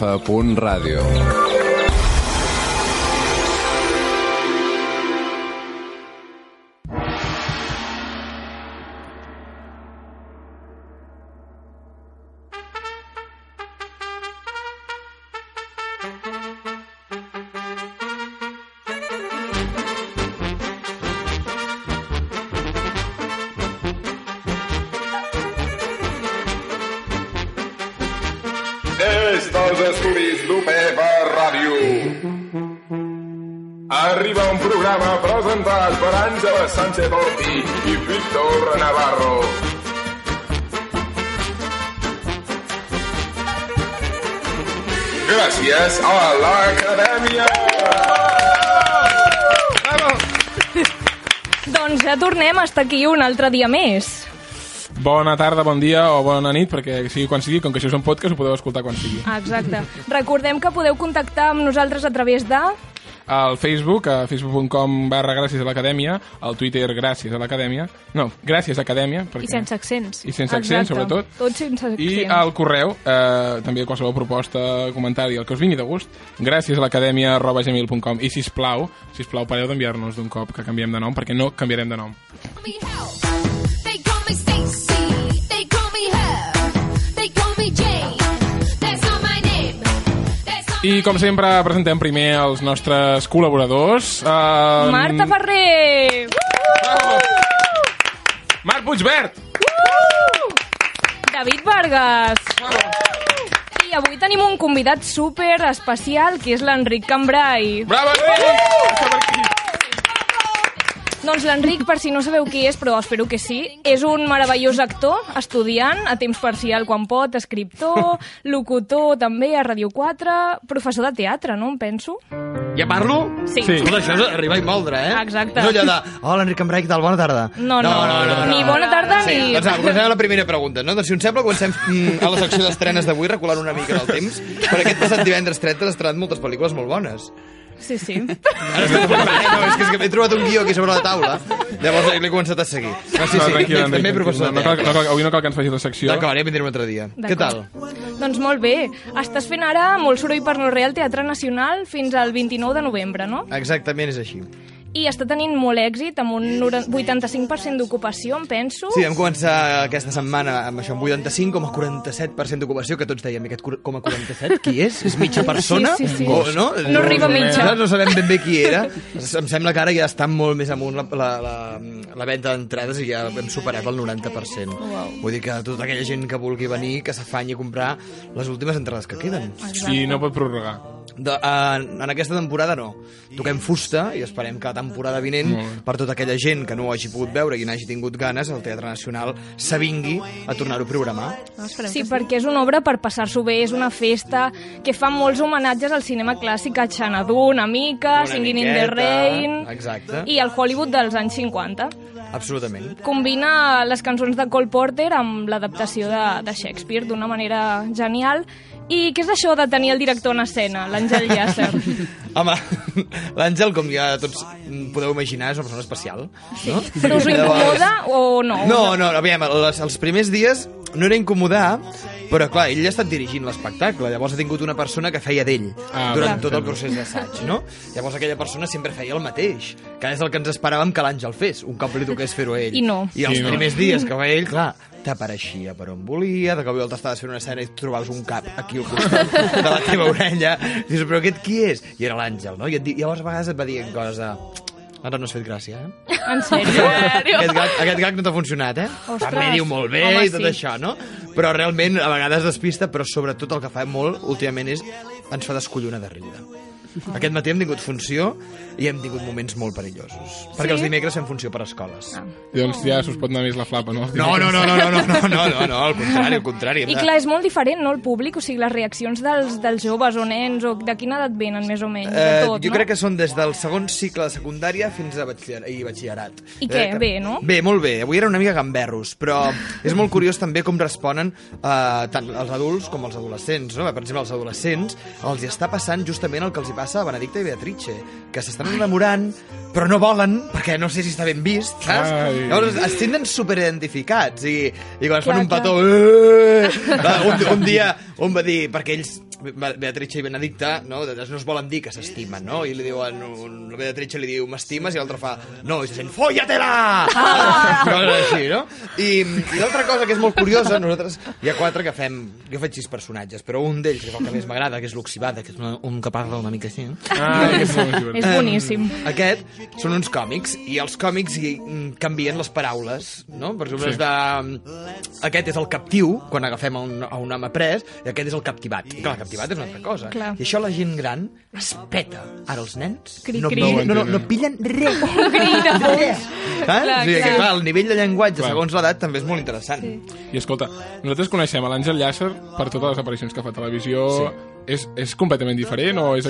F.ràdio. estar aquí un altre dia més. Bona tarda, bon dia o bona nit, perquè sigui quan sigui, com que això és un podcast, ho podeu escoltar quan sigui. Exacte. Recordem que podeu contactar amb nosaltres a través de... Al Facebook, a facebook.com barra gràcies a l'acadèmia, al Twitter gràcies a l'acadèmia, no, gràcies a acadèmia, perquè... I sense accents. I sense accent, Exacte. sobretot. Tot sense accent. I al correu, eh, també qualsevol proposta, comentari, el que us vingui de gust, gràcies a l'acadèmia arroba gmail.com i sisplau, sisplau pareu d'enviar-nos d'un cop que canviem de nom, perquè no canviarem de nom. me I com sempre presentem primer els nostres col·laboradors. Eh, Marta Ferrer! Marc Puigbert! David Vargas! I avui tenim un convidat super especial, que és l'Enric Cambrai. Bravo, Enric! Està per aquí. Doncs l'Enric, per si no sabeu qui és, però espero que sí, és un meravellós actor, estudiant, a temps parcial quan pot, escriptor, locutor també a Ràdio 4, professor de teatre, no em penso? Ja parlo? Sí. Sí. Escolta, això és arribar i moldre, eh? Exacte. No allò de, hola, Enric què tal? Bona tarda. No, no, ni bona tarda sí, ni... Doncs va, comencem la primera pregunta, no? Doncs si us sembla, comencem mm, a la secció d'estrenes d'avui, reculant una mica del temps, per aquest passat divendres 30 han estrenat moltes pel·lícules molt bones. Sí, sí. Ara estic preparant, no, és que, és que he trobat un guió aquí sobre la taula, llavors l'he començat a seguir. No, sí, No, sí, tranquil, també professor no, no, cal, teatre. no cal, avui no cal que ens facis la secció. D'acord, ja vindrem un altre dia. Què tal? Doncs molt bé. Estàs fent ara molt soroll per no real Teatre Nacional fins al 29 de novembre, no? Exactament és així. I està tenint molt èxit, amb un 90 85% d'ocupació, em penso. Sí, vam començar aquesta setmana amb això, amb 85,47% d'ocupació, que tots dèiem, aquest cur- com a 47, qui és? És mitja persona? Sí, sí, sí. O, no? No arriba a mitja. No, no sabem ben bé qui era. Em sembla que ara ja està molt més amunt la, la, la, la venda d'entrades i ja hem superat el 90%. Wow. Vull dir que tota aquella gent que vulgui venir, que s'afanyi a comprar les últimes entrades que queden. I no pot prorrogar. De, en, en aquesta temporada no. Toquem fusta i esperem que la temporada vinent, per tota aquella gent que no ho hagi pogut veure i n'hagi tingut ganes, el Teatre Nacional s'avingui a tornar-ho a programar. Sí, perquè és una obra per passar-s'ho bé, és una festa que fa molts homenatges al cinema clàssic, a Xanadu, una mica, Una Singing in the miqueta, Rain... exacte. I el Hollywood dels anys 50. Absolutament. Combina les cançons de Cole Porter amb l'adaptació de, de Shakespeare d'una manera genial. I què és això de tenir el director en escena, l'Àngel Llàcer? Home, l'Àngel, com ja tots podeu imaginar, és una persona especial. No? Però us ho incomoda o no? No, no, aviam, els, els primers dies no era incomodar, però clar, ell ha estat dirigint l'espectacle, llavors ha tingut una persona que feia d'ell Ah, durant clar. tot el procés d'assaig, no? Llavors aquella persona sempre feia el mateix, que és el que ens esperàvem que l'Àngel fes, un cop li toqués fer-ho ell. I no. I els Sí, no. primers dies que feia ell, clar, t'apareixia per on volia, de cop i volta estaves fent una escena i trobaves un cap aquí al costat de la teva orella, dius, però aquest qui és? I era l'Àngel, no? I et di... llavors a vegades et va dir coses de... Ara no has fet gràcia, eh? En sèrio? Aquest gag, aquest gag no t'ha funcionat, eh? Ostres. També diu molt bé Home, i tot sí. això, no? Però realment a vegades despista, però sobretot el que fa molt últimament és ens fa descollonar de riure. Aquest matí hem tingut funció i hem tingut moments molt perillosos. Perquè els dimecres fem funció per escoles. Ah. I doncs ja s'us pot anar més la flapa, no? No, no, no, no, no, no, no, no, no, no, al contrari, al contrari. I de- clar, és molt diferent, no, el públic? O sigui, les reaccions dels, dels joves o nens, o de quina edat venen, més o menys? De Eh, tot, jo no? crec que són des del segon cicle de secundària fins a batxiller, i batxillerat. I què? Eh, Bé, no? Bé, molt bé. Avui era una mica gamberros, però és molt curiós també com responen eh, tant els adults com els adolescents. No? Per exemple, als adolescents els hi està passant justament el que els hi passa a Benedicta i Beatrice, que s'estan enamorant, però no volen, perquè no sé si està ben vist, saps? Ai. Llavors es senten superidentificats i, i quan es Clar, fan un petó... Eh! Un, un dia un va dir, perquè ells Beatrice i Benedicta no, no es volen dir que s'estimen, no? I li diuen, un, la Beatrice li diu, m'estimes, i l'altre fa, no, i se sent, folla-te-la! Ah! Coses així, no? I, i l'altra cosa que és molt curiosa, nosaltres hi ha quatre que fem, jo faig sis personatges, però un d'ells, que és el que més m'agrada, que és l'Oxibada, que és una, un que parla una mica així, Ah, és molt divertit. És boníssim. Um, aquest són uns còmics i els còmics hi mm, canvien les paraules, no? Per exemple, Sí. sí. de... aquest és el captiu, quan agafem a un, a un home pres, i aquest és el captivat. I clar, el captivat és una altra cosa. Clar. I això la gent gran es peta. Ara els nens Cri, no, cri. no, no, no, no pillen res. De fons. Eh? Clar, o sigui, que, clar. clar, el nivell de llenguatge Clar. segons l'edat també és molt interessant. Sí. I escolta, nosaltres coneixem a l'Àngel Llàcer per totes les aparicions que fa a televisió. Sí. És, és completament diferent o és,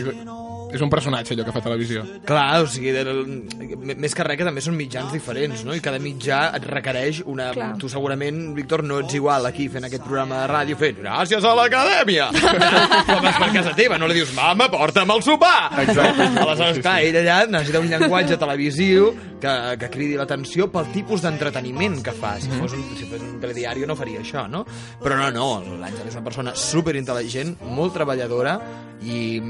és un personatge allò que fa televisió? Clar, o sigui, de, m- més que res que també són mitjans diferents, no? I cada mitjà et requereix una... Clar. Tu segurament, Víctor, no ets igual aquí fent aquest programa de ràdio fent gràcies a l'acadèmia! Com vas per casa teva, no li dius mama, porta'm el sopar! Exacte. Aleshores, clar, ell allà necessita un llenguatge televisiu que, que cridi l'atenció pel tipus d'entreteniment que fa. Si fos, un, si fos un telediari no faria això, no? Però no, no, l'Àngel és una persona superintel·ligent, molt treballadora i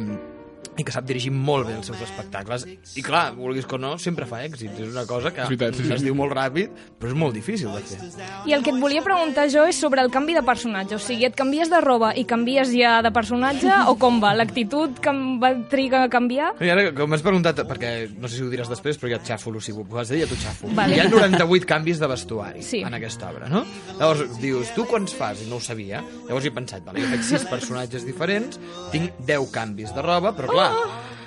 i que sap dirigir molt bé els seus espectacles. I clar, vulguis que no, sempre fa èxit. És una cosa que veritat, sí, sí. es diu molt ràpid, però és molt difícil de fer. I el que et volia preguntar jo és sobre el canvi de personatge. O sigui, et canvies de roba i canvies ja de personatge o com va? L'actitud que em va trigar a canviar? I ara, com m'has preguntat, perquè no sé si ho diràs després, però ja et xafo, si ho de dir, ja t'ho xafo. Vale. Hi ha 98 canvis de vestuari Sí. en aquesta obra, no? Llavors dius, tu quants fas? I no ho sabia. Llavors he pensat, vale, jo faig 6 personatges diferents, tinc 10 canvis de roba, però clar,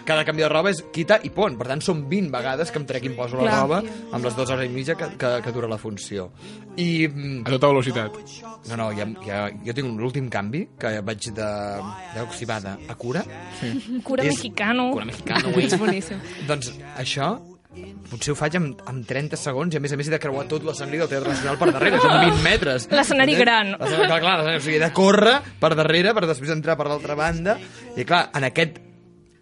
cada canvi de roba és quita i pon. Per tant, són 20 vegades que em trec i em poso la Clar. roba amb les dues hores i mitja que, que, que dura la funció. I A tota velocitat. no, no, ja, ja, jo tinc l'últim canvi, que vaig de d'oxibada a cura. Cura És- mexicano. Cura mexicano, güey. És boníssim. Doncs això potser ho faig amb, amb 30 segons i a més a més he de creuar tot l'escenari del Teatre Nacional per darrere, són 20 metres. L'escenari gran. Clar, clar, o sigui, he de córrer per darrere per després entrar per l'altra banda i clar, en aquest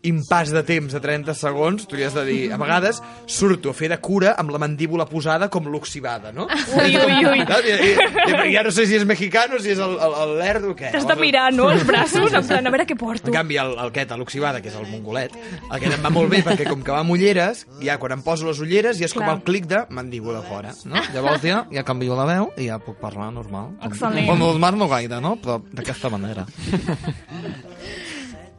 impàs de temps de 30 segons, tu li has de dir, a vegades surto a fer de cura amb la mandíbula posada com l'oxibada, no? Ui, ui, ui. I, i, i, ja no sé si és mexicano, si és el, el, el lerdo o què. T'has de mirar, no?, els braços, en plan, a veure què porto. En canvi, el, el aquest, l'oxibada, que és el mongolet, aquest em va molt bé perquè com que va amb ulleres, ja quan em poso les ulleres ja és com Clar. el clic de mandíbula fora, no? Llavors ja, ja canvio la veu i ja puc parlar normal. Excel·lent. Com el mar no gaire, no? Però d'aquesta manera.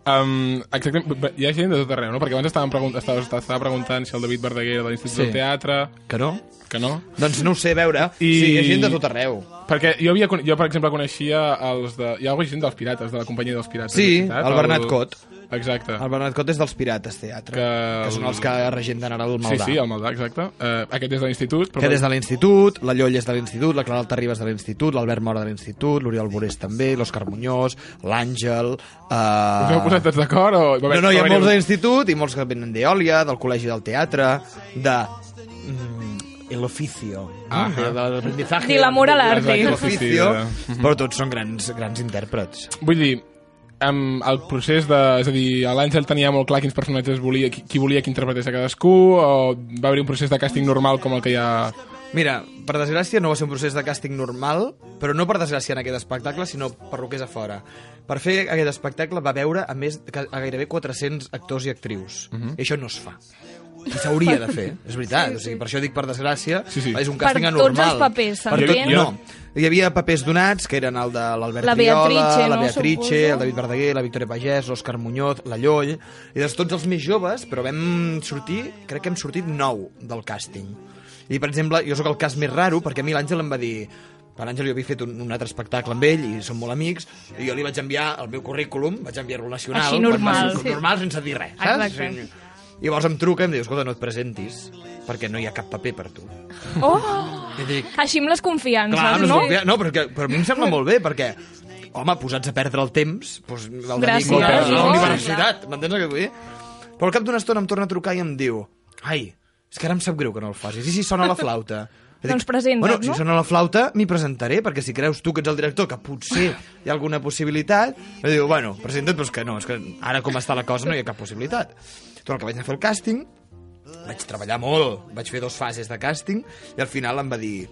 Um, exactament, hi ha gent de tot arreu, no? Perquè abans estàvem pregunt, estava, estava preguntant si el David Verdaguer era de l'Institut Sí. del Teatre, Que no? que no. Doncs no ho sé, a veure. I-. Sí, hi ha gent de tot arreu. Perquè jo, havia, jo per exemple, coneixia els de... Hi ha gent dels Pirates, de la companyia dels Pirates. Sí, el Bernat Cot. Exacte. El Bernat Cot és dels Pirates Teatre, Que que, són els que regenten ara el Sí, Maldà. sí, el Maldà, exacte. Uh, aquest és de l'Institut. però- Que des de l'Institut, la Lloll és de l'Institut, la Clara Altarribas de l'Institut, l'Albert Mora de l'Institut, l'Oriol Borés també, l'Òscar Muñoz, l'Àngel... Us heu Uh... posat tots d'acord? O... No, no, hi ha molts de l'Institut i molts que venen d'Eòlia, del Col·legi del Teatre, de... Mm, el oficio, no? Ajá. de, l'aprendizaje. De l'amor a l'arte. del Sí, sí, oficio, de- però tots són grans, grans intèrprets. Vull dir, amb el procés de... És a dir, l'Àngel tenia molt clar quins personatges volia, qui, qui volia que interpretés a cadascú, o va haver un procés de càsting normal com el que hi ha... Mira, per desgràcia no va ser un procés de càsting normal, però no per desgràcia en aquest espectacle, sinó per lo que és a fora. Per fer aquest espectacle va veure a més a gairebé 400 actors i actrius. Mhm. I això no es fa. I s'hauria de fer, és veritat. O sigui, per això dic per desgràcia, Sí, sí. és un Per càsting tots anormal. els papers, Per s'entén? No, hi havia papers donats, que eren el de l'Albert La Riola, Beatrice, la no, Beatrice, suposo? el David Verdaguer, la Victoria Pagès, l'Òscar Muñoz, la Lloll, i de tots els més joves, però vam sortir, crec que hem sortit nou del càsting. I, per exemple, jo sóc el cas més raro, perquè a mi l'Àngel em va dir per Àngel jo havia fet un, un altre espectacle amb ell i som molt amics, i jo li vaig enviar el meu currículum, vaig enviar-lo al nacional. Així normal, sí. Normal, sense dir res, saps? Exacte. I llavors em truca i em diu, escolta, no et presentis, perquè no hi ha cap paper per tu. Oh! I dic, Així amb les confiances, Clar, no, no? no? no però, que, però a mi em sembla molt bé, perquè, home, posats a perdre el temps, doncs el Gràcies, dedico a la universitat, m'entens el que vull dir? Però al cap d'una estona em torna a trucar i em diu ai, és que ara em sap greu que no el facis, i si sona la flauta? Doncs presenta't, bueno, no? si sona la flauta, m'hi presentaré, perquè si creus tu que ets el director, que potser hi ha alguna possibilitat, i diu, bueno, presenta't, però és que no, és que ara com està la cosa no hi ha cap possibilitat. Total, que vaig anar a fer el càsting, vaig treballar molt, vaig fer dues fases de càsting, i al final em va dir,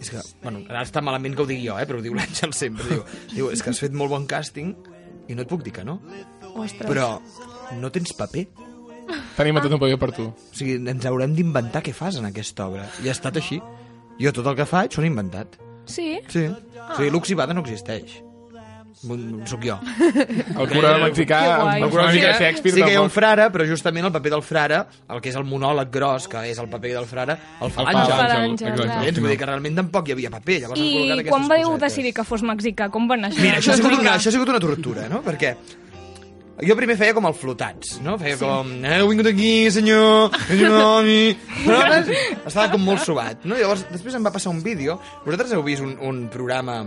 és que, bueno, ara està malament que ho digui jo, eh, però ho diu l'Àngel sempre, diu, diu, és que has fet molt bon càsting, i no et puc dir que no. Ostres. Però no tens paper. Tenim tot un paper per tu. O sigui, ens haurem d'inventar què fas en aquesta obra. I ha estat així. Jo tot el que faig són inventat. Sí? Sí. O sigui, l'oxibada no existeix. Soc jo. El cura mexicà, Que guai. el cura mexicà de Shakespeare sí que hi ha un frare, però justament el paper del frare, el que és el monòleg gros, que és el paper del frare, el fa El fa l'Àngel. Vull dir que realment tampoc hi havia paper. Llavors han I quan vau decidir que fos mexicà? Com va anar això? Mira, això ha, sigut una, això ha sigut una tortura, no? Perquè jo primer feia com el flotats, no? Feia com, eh, heu vingut aquí, senyor, senyor, mi... Però ara estava com molt subat, no? Llavors, després em va passar un vídeo. Vosaltres heu vist un, un programa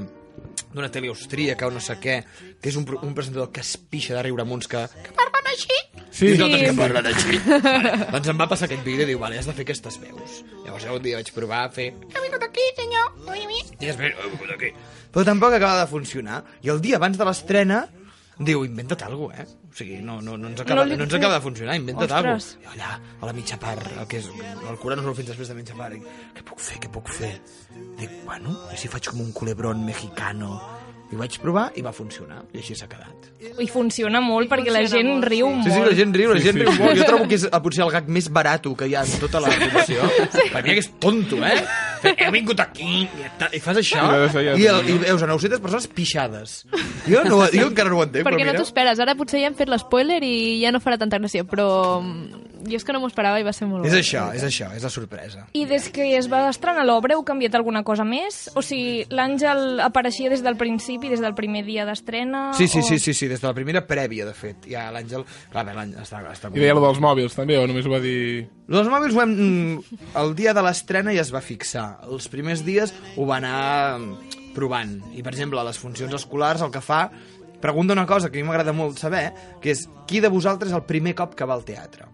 d'una tele austríaca o no sé què, que és un, un presentador que es pixa de riure amb uns que, que parlen així. Sí. I nosaltres Sí. que parlen així. Vale. Doncs em va passar aquest vídeo i diu, vale, has de fer aquestes veus. Llavors jo un dia vaig provar a fer... He vingut aquí, senyor. I després, he vingut aquí. Però tampoc acaba de funcionar. I el dia abans de l'estrena diu, inventa't alguna cosa, eh? O sigui, no, no, no, ens, acaba, No ens acaba de funcionar, inventa't alguna Ostres. cosa. I allà, a la mitja part, el que és el cura no fins després de mitja part, i, què puc fer, què puc fer? Dic, bueno, i si faig com un culebrón mexicano? I ho vaig provar i va funcionar, i així s'ha quedat. I funciona molt perquè la gent riu molt. Sí, sí, la gent riu, la Sí, gent sí. riu molt. Jo trobo que és eh, potser el gag més barat que hi ha en tota la població. Per mi que és tonto, eh? He vingut aquí i, fas això I ja i, el, i veus a 900 persones pixades. Jo, no, jo encara no ho entenc, Perquè però no t'ho esperes. Ara potser ja hem fet l'espoiler i ja no farà tanta gràcia, però mm, jo és que no m'ho esperava i va ser molt És bo. això, és això, és la sorpresa. I des que es va estrenar l'obra heu canviat alguna cosa més? O sigui, l'Àngel apareixia des del principi, des del primer dia d'estrena? Sí, sí, o... sí, sí, sí, des de la primera prèvia, de fet. Ja l'Àngel... Clar, bé, l'Àngel està, està... I deia lo dels mòbils, també, o només ho va dir... Els mòbils ho hem... mm, El dia de l'estrena ja es va fixar. Els primers dies ho va anar mm, provant. I, per exemple, a les funcions escolars el que fa... Pregunta una cosa que a mi m'agrada molt saber, que és qui de vosaltres és el primer cop que va al teatre?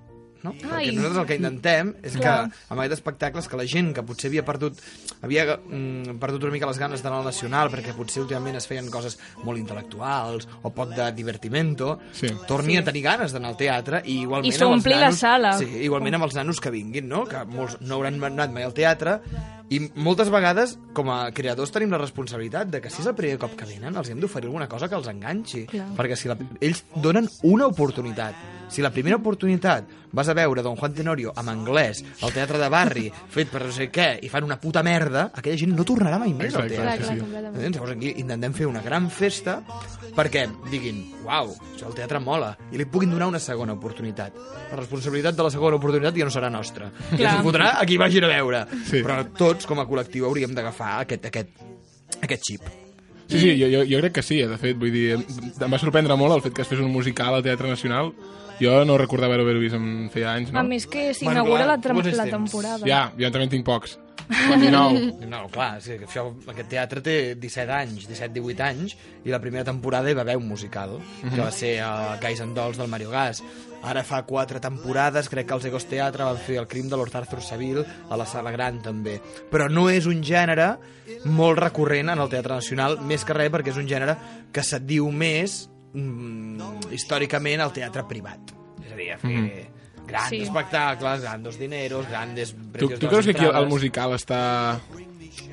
No? Perquè Ai. nosaltres el que intentem és que Clar. amb aquest espectacle és que la gent que potser havia perdut havia mm, perdut una mica les ganes d'anar al Nacional perquè potser últimament es feien coses molt intel·lectuals o poc de divertimento Sí. torni a tenir ganes d'anar al teatre i igualment I amb els s'ompli la nanos- sala. sí, igualment amb els nanos que vinguin, no? Que molts no hauran anat mai al teatre i moltes vegades, com a creadors, tenim la responsabilitat de que si és el primer cop que venen, els hem d'oferir alguna cosa que els enganxi. Clar. Perquè si la, ells donen una oportunitat. Si la primera oportunitat vas a veure Don Juan Tenorio en anglès al teatre de barri, fet per no sé què, i fan una puta merda, aquella gent no tornarà mai més al Exacte, teatre. Clar, clar, sí. Llavors aquí intentem fer una gran festa perquè diguin, uau, això el teatre mola, i li puguin donar una segona oportunitat. La responsabilitat de la segona oportunitat ja no serà nostra. Ja Clar. s'ho fotrà a qui vagin a veure. Sí. Però tots, com a col·lectiu, hauríem d'agafar aquest, aquest, aquest xip. Sí, sí, jo, jo, jo crec que sí, de fet, vull dir, em va sorprendre molt el fet que es fes un musical al Teatre Nacional. Jo no recordava haver-ho vist en feia anys, no? A més que s'inaugura la, la temporada. Ja, jo també en tinc pocs. 19. No, clar, sí, que això, aquest teatre té 17 anys, 17-18 anys, i la primera temporada hi va haver un musical, que va ser uh, Guys and Dolls del Mario Gas. Ara fa quatre temporades, crec que els Egos Teatre van fer el crim de Lord Arthur Saville a la Sala Gran, també. Però no és un gènere molt recurrent en el Teatre Nacional, més que res perquè és un gènere que se't diu més mm, històricament al teatre privat. És a dir, a fer grans Sí. espectacles, grandes dineros, grandes... Tu, tu creus que aquí el, musical està...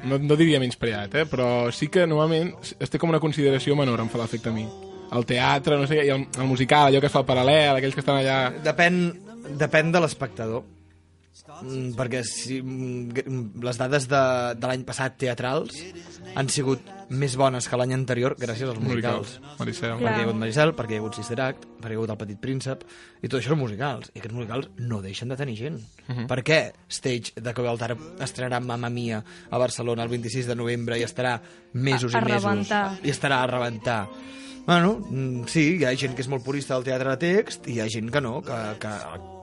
No, no diria menyspreat, eh? però sí que normalment es té com una consideració menor, em fa l'efecte a mi. El teatre, no sé, què, i el, el musical, allò que es fa el paral·lel, aquells que estan allà... Depèn, depèn de l'espectador. Mm, perquè si, mm, les dades de, de l'any passat teatrals han sigut més bones que l'any anterior gràcies als musicals. Musicals. Maricel. Perquè hi ha hagut Maricel, perquè hi ha hagut Sister Act, perquè hi ha hagut El Petit Príncep, i tot això són musicals. I aquests musicals no deixen de tenir gent. Per què Stage de Cobaltar estrenarà Mamma Mia a Barcelona el 26 de novembre i estarà mesos A- a i mesos? rebentar. I estarà a rebentar. Bueno, mm, sí, hi ha gent que és molt purista del teatre de text i hi ha gent que no, que, que,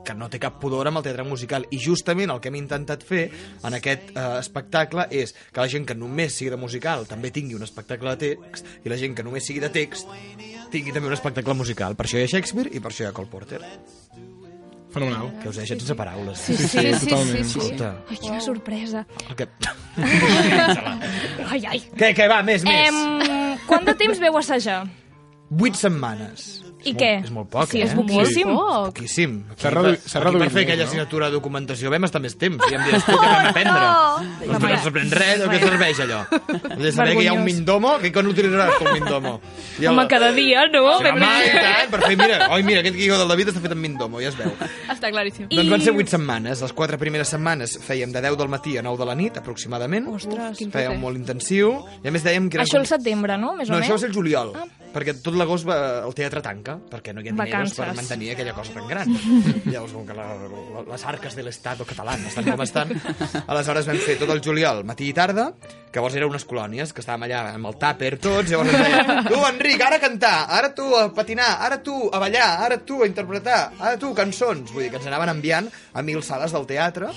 que no té cap pudor amb el teatre musical. I justament el que hem intentat fer en aquest eh, espectacle és que la gent que només sigui de musical també tingui un espectacle de text i la gent que només sigui de text tingui també un espectacle musical. Per això hi ha Shakespeare i per això hi ha Cole Porter, Fenomenal. que us he deixat sense paraules. Sí, Sí, sí, sí, totalment. sí, sí. Escolta, Ai, quina sorpresa. el que... Ai, ai. què, què, va, més, més. Em... Quant de temps veu assajar? Vuit setmanes. I què? És molt poc, Sí, eh? és poquíssim. Poc. Poquíssim. S'ha per- reduït- aquí reduït Per fer aquella no? assignatura de documentació vam estar més temps. I em dius, tu, què vam aprendre? Doncs que no s'aprèn res, o què serveix allò? Has de saber que hi ha un. Mindomo, que quan utilitzaràs tu un Mindomo? I el- Home, cada dia, no? Sí, home, i tant, per fer, mira, oi, mira, aquest guió del David està fet amb Mindomo, ja es veu. Està claríssim. Doncs van ser 8 setmanes. Les quatre primeres setmanes fèiem de 10 del matí a 9 de la nit, aproximadament. Ostres. quin Fèiem foter. molt intensiu. I a més dèiem que. Això al setembre, no? Més o No, això va ser el juliol, perquè tot l'agost va- el teatre tanca, perquè no hi ha diners per mantenir aquella cosa tan gran. Llavors, com que la, la, les arques de l'Estat català estan com estan, aleshores vam fer tot el juliol, matí i tarda, que llavors eren unes colònies, que estàvem allà amb el tàper tots, llavors ens deien, tu, Enric, ara a cantar, ara tu a patinar, ara tu a ballar, ara tu a interpretar, ara tu cançons. Vull dir que ens anaven enviant a mil sales del teatre,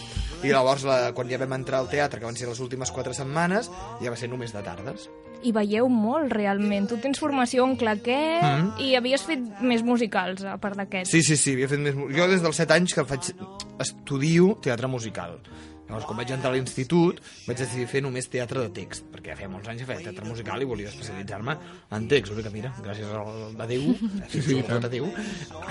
i llavors, la, quan ja vam entrar al teatre, que van ser les últimes quatre setmanes, ja va ser només de tardes. I veieu molt, realment. Tu tens formació en claquet Mhm. i havies fet més musicals, a part d'aquest. Sí, sí, sí, havia fet més... Jo des dels 7 anys que faig... estudio teatre musical. Llavors, quan vaig entrar a l'institut, vaig decidir fer només teatre de text, perquè ja feia molts anys que feia teatre musical i volia especialitzar-me en text. L'únic que, mira, gràcies a Déu, sí, sí, a Déu,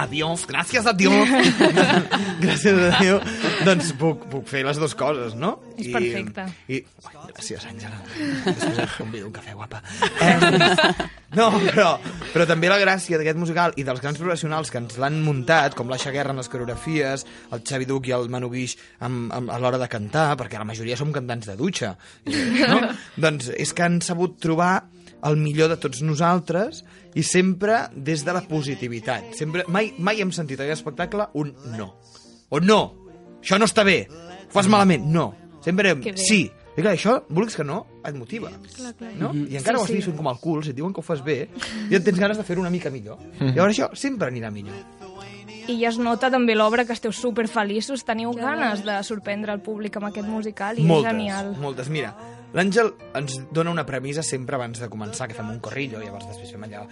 adiós, gràcies a Déu, gràcies a Déu, doncs puc, puc fer les dues coses, no? És perfecte. I, ai, gràcies, Àngela. Després et convido un cafè, guapa. Eh, no, però, però també la gràcia d'aquest musical i dels grans professionals que ens l'han muntat, com l'Aixa Guerra amb les coreografies, el Xavi Duc i el Manu Guix amb, amb, a l'hora de cantar, perquè la majoria som cantants de dutxa, no? doncs és que han sabut trobar el millor de tots nosaltres i sempre des de la positivitat. Sempre, mai, mai hem sentit a aquest espectacle un no. O no, això no està bé, ho fas malament, no. Sempre sí. I clar, això, vulguis que no, et motiva. Clar, clar. No? I encara Sí, ho estiguis sí. fent com el cul, si et diuen que ho fas bé, ja tens ganes de fer-ho una mica millor. Llavors això sempre anirà millor. I ja es nota també l'obra que esteu super feliços, teniu ganes de sorprendre el públic amb aquest musical i moltes, és genial. moltes. Mira, l'Àngel ens dona una premissa sempre abans de començar, que fem un corrillo, i llavors després fem allò...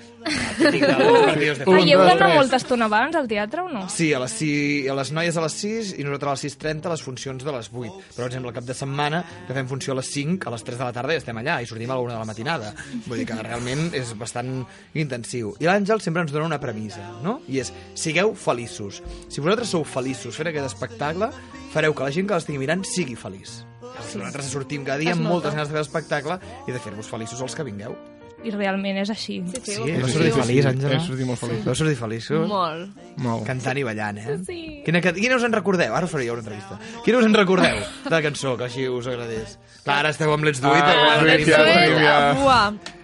Veieu d'anar molta estona abans al teatre o no? Sí, a les, 6, a les noies a les 6 i nosaltres a les 6.30 les funcions de les 8. Però, per exemple, el cap de setmana que fem funció a les 5, a les 3 de la tarda ja estem allà i sortim a la 1 de la matinada. Vull dir que realment és bastant intensiu. I l'Àngel sempre ens dona una premissa, no? I és, sigueu feliços. Si vosaltres sou feliços fent aquest espectacle, fareu que la gent que l'estigui mirant sigui feliç. Sí. Nosaltres sortim cada dia Es amb nota. moltes ganes de fer l'espectacle i de fer-vos feliços els que vingueu. I realment és així. Sí, sí, Sí, vas sortir feliç, Àngela? Hem sortit molt feliç. Vau sortir feliços? Molt. Molt. Cantant i ballant, eh? Sí. Quina, quina us en recordeu? Ara us faré jo una entrevista. Quina us en recordeu de la cançó, que així us agradés? Clar, ara esteu amb Let's Do It. Ah, ara Let's tenim Do It, la- tenim ja. Buah.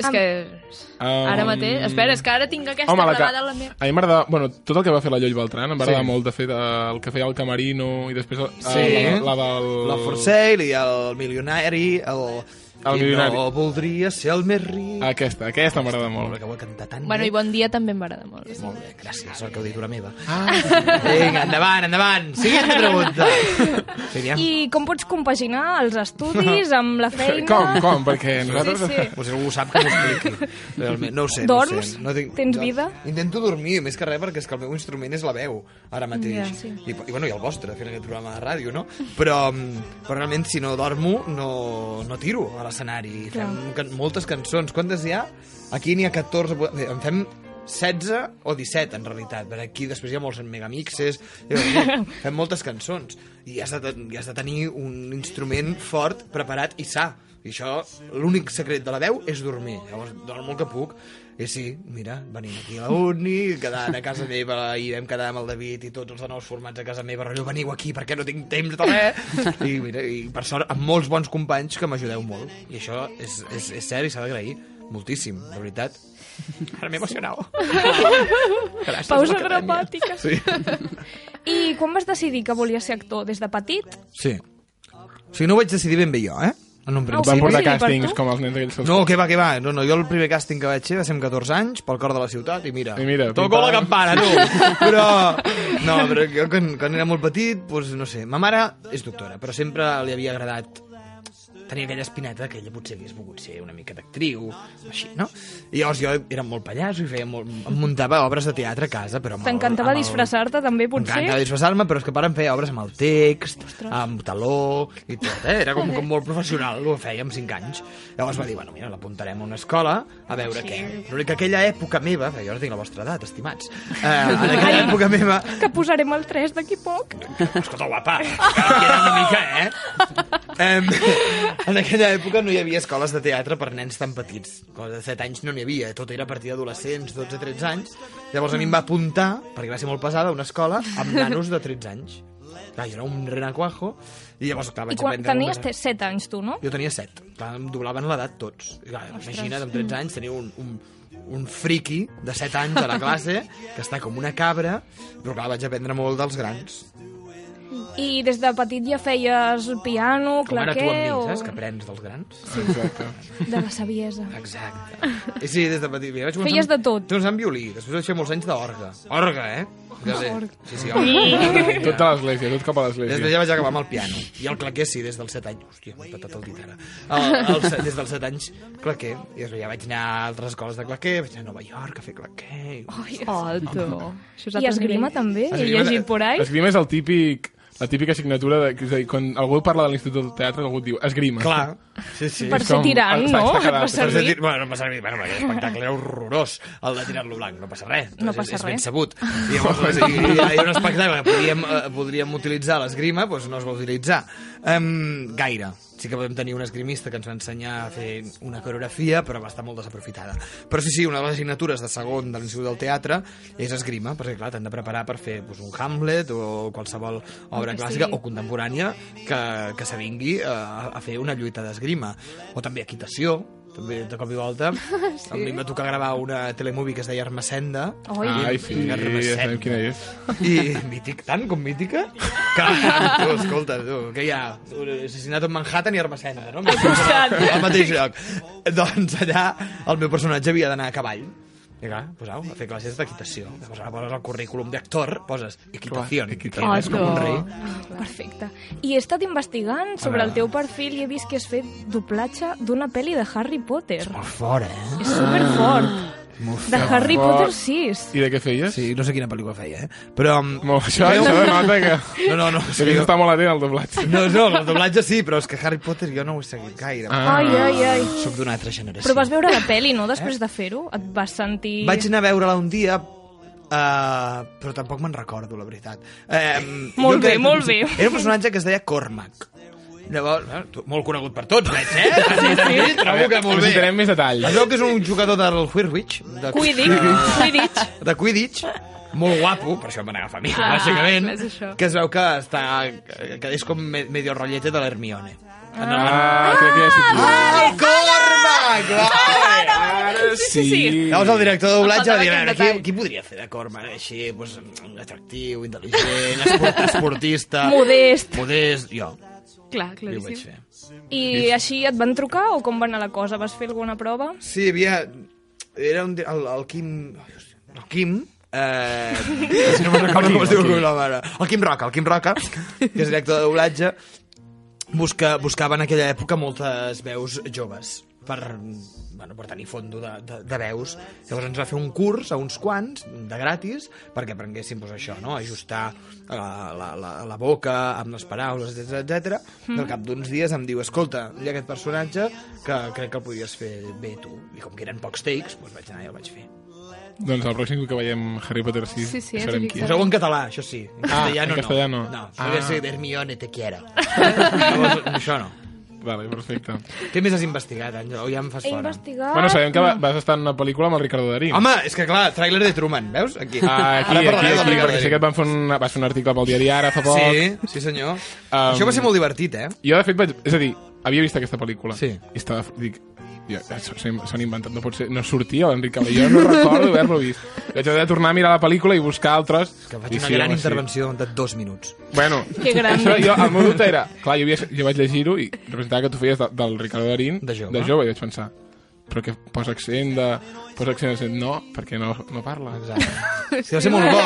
És que... Um, Ara mateix... Espera, és que ara tinc aquesta Home, la que... gravada a la meva... A mi m'agradava... Bueno, tot el que va fer la Lloll Beltran em va agradar Sí. molt, de fet, el que feia el Camarino i després eh, Sí. la, la del... La For Sale i el milionari, el... El I milionari. no voldria ser el més ric. Aquesta, aquesta m'agrada molt. Que ho he cantat tan Bueno, bé. i Bon dia també agradar molt. Molt bé, gràcies, sort que heu dit una meva. Ah. Vinga, endavant, endavant. Siguiente pregunta. Sínia. I com pots compaginar els estudis amb la feina? Com, com? Perquè nosaltres... Sí, sí. Pues si algú ho sap que m'ho expliqui. Realment, no ho sé. Dorms? No ho sé. No tinc... Tens vida? Intento dormir, més que res, perquè és que el meu instrument és la veu, ara mateix. Ja, sí. I, I, bueno, i el vostre, fent aquest programa de ràdio, no? Però, mm, però realment, si no dormo, no, no tiro a l'escenari. Fem can moltes cançons. Quantes hi ha? Aquí n'hi ha 14... Bé, en fem 16 o 17, en realitat. Per aquí després hi ha molts megamixes. Fem moltes cançons. I has de, i has de tenir un instrument fort, preparat i sa. I això, l'únic secret de la veu és dormir. Llavors, dormo el que puc. I sí, mira, venim aquí a la uni, quedant a casa meva, i vam quedar amb el David i tots els de nous formats a casa meva, rotllo, veniu aquí perquè no tinc temps de res. I, mira, i per sort, amb molts bons companys que m'ajudeu molt. I això és, és, és cert i s'ha d'agrair moltíssim, de veritat. Ara m'he emocionat. Gràcies, Pausa dramàtica. Sí. I quan vas decidir que volies ser actor? Des de petit? sí. O sigui, no ho vaig decidir ben bé jo, eh? En un Ah, Van principi. portar sí, per càstings com els nens aquells. No, què va, què va. No, no, jo el primer càsting que vaig fer va ser amb 14 anys, pel cor de la ciutat, i mira, I mira, toco la campana, tu! Però, no, però jo quan, quan era molt petit, doncs, no sé, ma mare és doctora, però sempre li havia agradat tenia aquella espineta que ella potser hagués volgut ser una mica d'actriu, així, no? I llavors jo era molt pallasso i feia molt, em muntava obres de teatre a casa, però T'encantava el- disfressar-te també, potser? M'encanta disfressar-me, però és que pare em feia obres amb el text, amb taló i tot, eh? Era com, com molt professional, ho feia amb 5 anys. Llavors va dir, bueno, mira, l'apuntarem a una escola a veure què. L'únic que aquella època meva, jo no tinc la vostra edat, estimats, eh, en aquella època meva, Que posarem el 3 d'aquí poc. escolta, guapa, que era una mica, eh? Em, en aquella època no hi havia escoles de teatre per nens tan petits. Cosa de 7 anys no n'hi havia, tot era a partir d'adolescents, 12-13 anys. Llavors a mi em va apuntar, perquè va ser molt pesada, a una escola amb nanos de 13 anys. Clar, jo era un renacuajo, i llavors, clar, I vaig quan aprendre... tenies moltes- 7 anys, tu, no? Jo tenia 7. Clar, em doblaven l'edat tots. I, clar, imagina't, amb 13 anys tenia un, un, un friki de 7 anys a la classe que està com una cabra, però clar, vaig aprendre molt dels grans. I des de petit ja feies piano, Com ara tu amb mi, o... saps? Que aprens dels grans. Exacte. De la saviesa. Exacte. Sí, des de petit. Vaig començar Feies amb- de tot. Vaig començar amb violí, després vaig fer molts anys d'orga. Orga, eh? Ja sé. Sí, sí, orga. Tot a l'església, tot cap a Després l'església. ja vaig acabar amb el piano. I el claquer sí, des dels 7 anys. Hòstia, m'he patat el dit ara. El, el, des dels 7 anys, claquer. I després ja vaig anar a altres escoles de claquer, vaig anar a Nova York a fer claquer. Alto. Això és I esgrima també? He Esgrima- llegit por ahí? Esgrima és el típic la típica assignatura de, és a dir, quan algú parla de l'Institut del Teatre, algú et diu esgrima. Clar. Sí, sí. Per ser tirant, no? Et va Per ser servir? tir... Bueno, no passa res. Bueno, aquell espectacle era horrorós, el de tirar-lo blanc. No passa res. No passa és ben res. sabut. I llavors, hi, hi, hi ha un espectacle que podríem, eh, podríem utilitzar l'esgrima, doncs no es va utilitzar. Um, gaire. Sí que vam tenir un esgrimista que ens va ensenyar a fer una coreografia, però va estar molt desaprofitada. Però sí, sí, una de les assignatures de segon de l'Institut del Teatre és esgrima, perquè clar, t'han de preparar per fer doncs, un Hamlet o qualsevol obra clàssica sigui. o contemporània que, que s'avingui a, a fer una lluita d'esgrima. O també equitació, també de cop i volta. sí? A mi em va tocar gravar una telemovie que es deia Armacenda. Oi. Ai, sí, ja sabem quina és. I mític, tant com mítica, que, tu, escolta, tu, que hi ha un assassinat en Manhattan i Armacenda, no? Al mateix lloc. Doncs allà el meu personatge havia d'anar a cavall. I clar, pues, au, a fer classes d'equitació. Llavors ara poses al currículum d'actor, poses equitació. Equitació. És com un rei. Perfecte. I he estat investigant sobre el teu perfil i he vist que has fet doblatge d'una pel·li de Harry Potter. Molt fort, eh? És superfort. De Harry fort. Potter 6. I de què feies? Sí, no sé quina pel·lícula feia, eh? Però... um, Molt, això, això denota que... No, no, no. Que està molt atent al doblatge. No, no, el doblatge sí, però és que Harry Potter jo no ho he seguit gaire. Ah. Ai, ai, ai. Soc d'una altra generació. Però vas veure la pel·li, no?, després de fer-ho? Et vas sentir... Vaig anar a veure-la un dia, uh, però tampoc me'n recordo, la veritat. Uh, Molt bé, molt bé. Era un personatge que es deia Cormac. Llavors, tu- molt conegut per tots, veig, eh? Sí, sí, trobo que molt bé. Necessitarem més detalls. Es veu que és un jugador del Whirwich, de, Quidditch, Quidditch. de Quidditch, molt guapo, per això em van agafar a mi, Clar, bàsicament, és això. que es veu que està que és com me- medio rotllete de l'Hermione. Ah, crec que ja sé qui. Ah, el Cormac! Vale. Ara sí. sí. Llavors el director de doblatge va dir, a Faltava veure, aquest qui, detall. qui podria fer de Cormac així, pues, atractiu, intel·ligent, esport, esportista... Modest. Modest, jo, Clar, jo ho vaig claríssim. fer. I així et van trucar o com va anar la cosa? Vas fer alguna prova? Sí, havia... Era un, el, el Quim... El Quim... Eh, si no me'n recordo com es diu el cognom ara. El Quim Roca, el Quim Roca, que és director de doblatge, busca, buscava en aquella època moltes veus joves per, bueno, per tenir fondo de, de, de veus. Llavors ens va fer un curs a uns quants, de gratis, perquè aprenguéssim pues, això, no? ajustar uh, la, la, la boca amb les paraules, etc etc. Mm. Al cap d'uns dies em diu, escolta, hi ha aquest personatge que crec que el podries fer bé tu. I com que eren pocs takes, doncs vaig anar i el vaig fer. Doncs el pròxim que veiem Harry Potter 6 Sí, sí, ens qui. Poseu en català, això sí. En Ah, castellano, en castellano. no. No, Ah. ah. ser Hermione te quiero. Llavors, això no. Vale, perfecte. Què més has investigat, Àngel? O ja em fas He fora? investigat... Bueno, sabem que va- vas estar en una pel·lícula amb el Ricardo Darín. Home, és que clar, tràiler de Truman, veus? Aquí. Ah, aquí, Ara aquí, aquí, Ricardo perquè sé que et van fer un, vas fer un article pel diari Ara fa poc. Sí, sí senyor. Um, Això va ser molt divertit, eh? Jo, de fet, vaig... És a dir, havia vist aquesta pel·lícula. Sí. I estava... Dic, ja, s'han inventat, no pot ser... No sortia l'Enric Cabell, jo no recordo haver-lo vist. Vaig haver de tornar a mirar la pel·lícula i buscar altres. Que faig I una sí, gran home, sí. intervenció de dos minuts. Bueno, Que gran. això, jo, el meu dubte era... Clar, jo, havia, jo vaig llegir-ho i representava que tu feies de, del Ricardo Darín De jove. de jove, i vaig pensar però que posa accent de... Posa acció de no, perquè no, no parla. Exacte. Sí, va ser molt bo,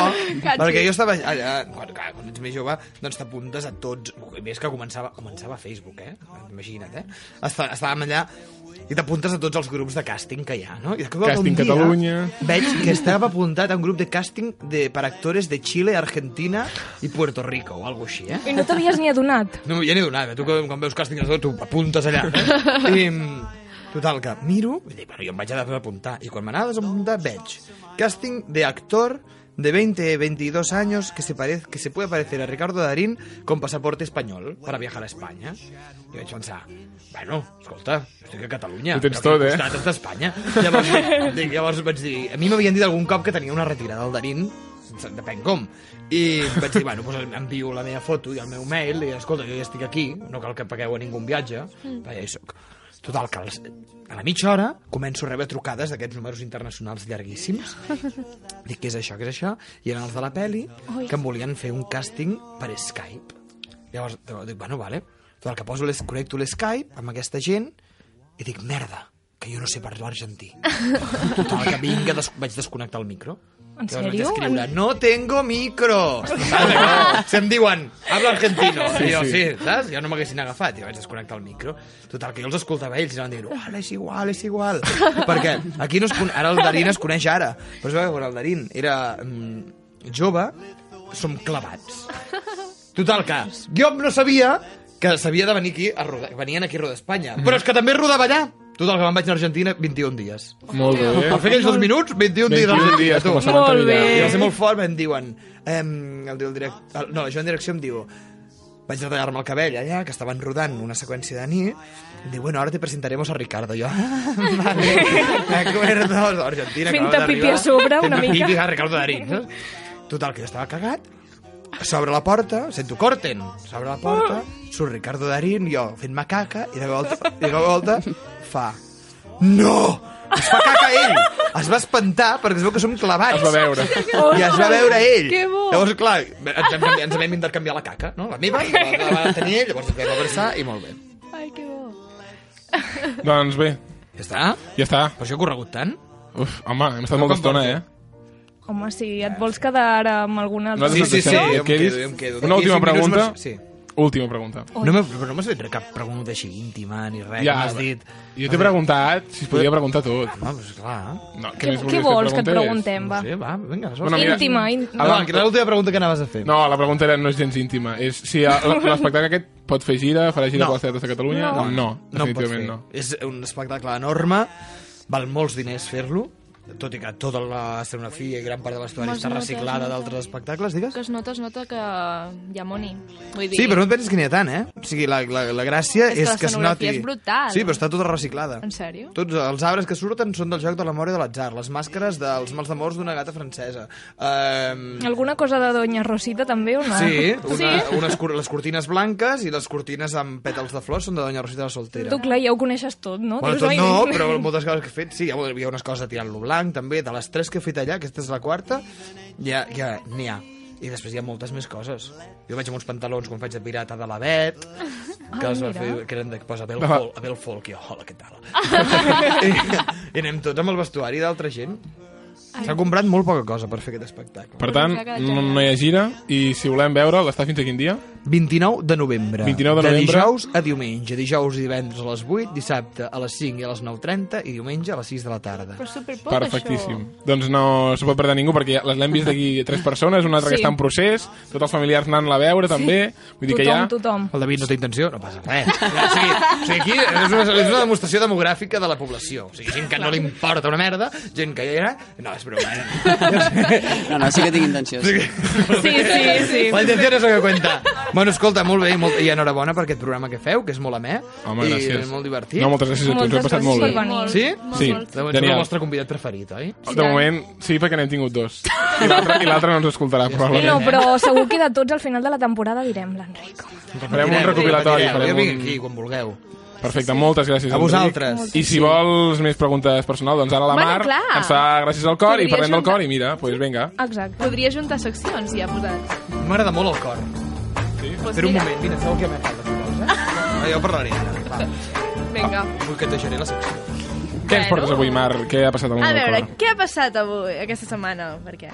Catxi. perquè jo estava allà, quan, clar, quan ets més jove, doncs t'apuntes a tots, més que començava, començava Facebook, eh? Imagina't, eh? Està, estàvem allà i t'apuntes a tots els grups de càsting que hi ha, no? I de cop un Càsting dia Catalunya. Veig que estava apuntat a un grup de càsting de, per actores de Xile, Argentina i Puerto Rico, o alguna així, eh? I no t'havies ni adonat. No, ja n'he donat, eh? tu que- quan veus càsting tu apuntes allà. Eh? I, total, que miro, i dic, bueno, jo em vaig a desapuntar, i quan m'anava a desapuntar veig càsting de actor de 20, 22 años que se, parece, que se puede parecer a Ricardo Darín con pasaporte español para viajar a España. I vaig pensar, bueno, escolta, estic a Catalunya. Ho tens tot, al eh? costat és d'Espanya. Llavors, llavors vaig dir, a mi m'havien dit algun cop que tenia una retirada del Darín, depèn com. I vaig dir, bueno, doncs envio la meva foto i el meu mail i, escolta, jo ja estic aquí, no cal que pagueu a ningú un viatge, mm. ja hi soc. Total, que als- a la mitja hora començo a rebre trucades d'aquests números internacionals llarguíssims. Dic, què és això, què és això? I eren els de la peli que em volien fer un càsting per Skype. Llavors, dic, bueno, vale. Total, que poso les, connecto l'Skype amb aquesta gent i dic, merda, que jo no sé parlar argentí. Total, que vinga, des, vaig desconnectar el micro. En sèrio? escriure, no tengo micro. Saps? Si em diuen, habla argentino. Sí, jo, sí. sí, saps? Jo no m'haguessin agafat. I vaig desconnectar el micro. Total, que jo els escoltava ells i anaven dient, oh, és igual, és igual. Perquè aquí no es con... ara el Darín es coneix ara. Però es quan el Darín era mm, jove, som clavats. Total, que jo no sabia que s'havia de venir aquí a rodar, venien aquí a rodar a Espanya. Però és que també rodava allà. Total, que me'n vaig a Argentina 21 dies. Molt bé. Per fer aquells dos minuts, 21 dies a 21 Argentina. dies, tu. com a Molt bé. I va ser molt fort, em diuen... Em, el, el direct, el, no, jo en direcció em diu... Vaig a tallar-me el cabell allà, que estaven rodant una seqüència de nit, em diu, bueno, ahora te presentaremos a Ricardo. Jo, ah, vale, de acuerdo, Argentina. Fent-te pipí a sobre una mica. Pipí a Ricardo Darín, saps? Total, que jo estava cagat, s'obre la porta, sento corten, s'obre la porta, surt Ricardo Darín, jo fent-me caca, i de volta, i de volta fa... No! Es fa caca ell! Es va espantar perquè es veu que som clavats. Es va veure. I es va veure ell. Que bo. Llavors, clar, ens vam, canviar- ens vam intercanviar la caca, no? La meva, la, la, la va tenir ell, llavors ens vam abraçar i molt bé. Ai, que bo. Doncs bé, Ja està? ja està. Per això he corregut tant? Uf, home, hem estat No molta estona, eh? Home, si et vols quedar ara amb alguna... altra Sí, sí, sí, que jo em quedo, jo em quedo. Una última pregunta. Sí. Última pregunta. No m'he- però no m'has fet cap pregunta així íntima ni res, Ja, ja, m'has dit... Jo t'he preguntat si es podia preguntar tot. Home, doncs clar. No, Què, més què volies vols que et preguntés? preguntem, va? No sé, va, vinga. Bueno, mira- Íntima, ín... Ah, va, que era l'última pregunta que anaves a fer. No, la pregunta era, no és gens íntima. És si a- l'espectacle aquest pot fer gira, farà gira No. no. per les teatres de Catalunya? No. no, no pots definitivament fer. no. És un espectacle enorme, val molts diners fer-lo, tot i que tota l'escenografia i gran part de vestuari està reciclada es d'altres espectacles, digues? Que es nota, es nota que hi ha money. Vull dir, Sí, però no et penses que n'hi ha tant, eh? O sigui, la, la, la gràcia És que és, que es l'escenografia noti... és brutal. Sí, però està tota reciclada. En sèrio? Tots els arbres que surten són del joc de la mort i de l'atzar, les màscares dels mals d'amors d'una gata francesa. Um, Alguna cosa de Doña Rosita també o no? Sí, una, Sí? unes, les cortines blanques i les cortines amb pètals de flors són de Doña Rosita la Soltera. Tu, clar, ja ho coneixes tot, no? Bueno, tot "Ai, no, però moltes coses que he fet, sí, hi ha, hi ha unes coses de tirant-lo blanc, també, de les tres que he fet allà, aquesta és la quarta, ja, ja n'hi ha. I després hi ha moltes més coses. Jo vaig amb uns pantalons quan faig de pirata de la Bet, que, els va fer, que eren de, que posa Bel Ah. Folk, Bel Folk, jo, hola, què tal? I, I anem tots amb el vestuari d'altra gent. S'ha comprat molt poca cosa per fer aquest espectacle. Per tant, no, no hi ha gira i si volem veure l'està fins a quin dia? 29 de novembre. 29 de de novembre. dijous a diumenge. Dijous i divendres a les 8, dissabte a les 5 i a les 9.30 i diumenge a les 6 de la tarda. Però superpoc, Perfectíssim. Doncs no s'ho pot perdre ningú perquè ja les l'hem vist d'aquí tres persones, una altra Sí. que està en procés, tots els familiars anant a veure també. Vull dir que ja... tothom. El David no té intenció, no passa res. O sigui, o sigui aquí és una, és una demostració demogràfica de la població. O sigui, gent que no li importa una merda, gent que ja era... No, és broma, eh? No, no, sí que tinc intenció. Sí. Sí, sí, sí. La intenció no és el que cuenta. Bueno, escolta, molt bé i, molt, i enhorabona per aquest programa que feu, que és molt amè Home, i gràcies. és molt divertit. No, moltes gràcies a tu, ens ho passat molt bé. Sí? Sí, Llavors, és el genial. vostre convidat preferit, oi? De moment, sí, perquè n'hem tingut dos. I l'altre i l'altre no ens escoltarà, No, probablement. però segur que de tots al final de la temporada direm l'Enric. Farem un recopilatori. Jo Farem vinc un... aquí, quan vulgueu. Perfecte, moltes gràcies. A Enric. vosaltres. I si vols més preguntes personals, doncs ara la Bueno, Mar clar. ens fa gràcies al cor i Podries parlem del juntar- cor i mira, doncs pues vinga. Exacte. Podria juntar seccions, ja posat. M'agrada molt el cor. Pues Espera un moment, mira, sabeu què m'he falta, si vols, eh? Ah, jo parlaré ara, va. Vinga. Vull que et deixaré la secció. Què ens portes avui, Mar? Què ha passat món A veure, cor? què ha passat avui, aquesta setmana? Perquè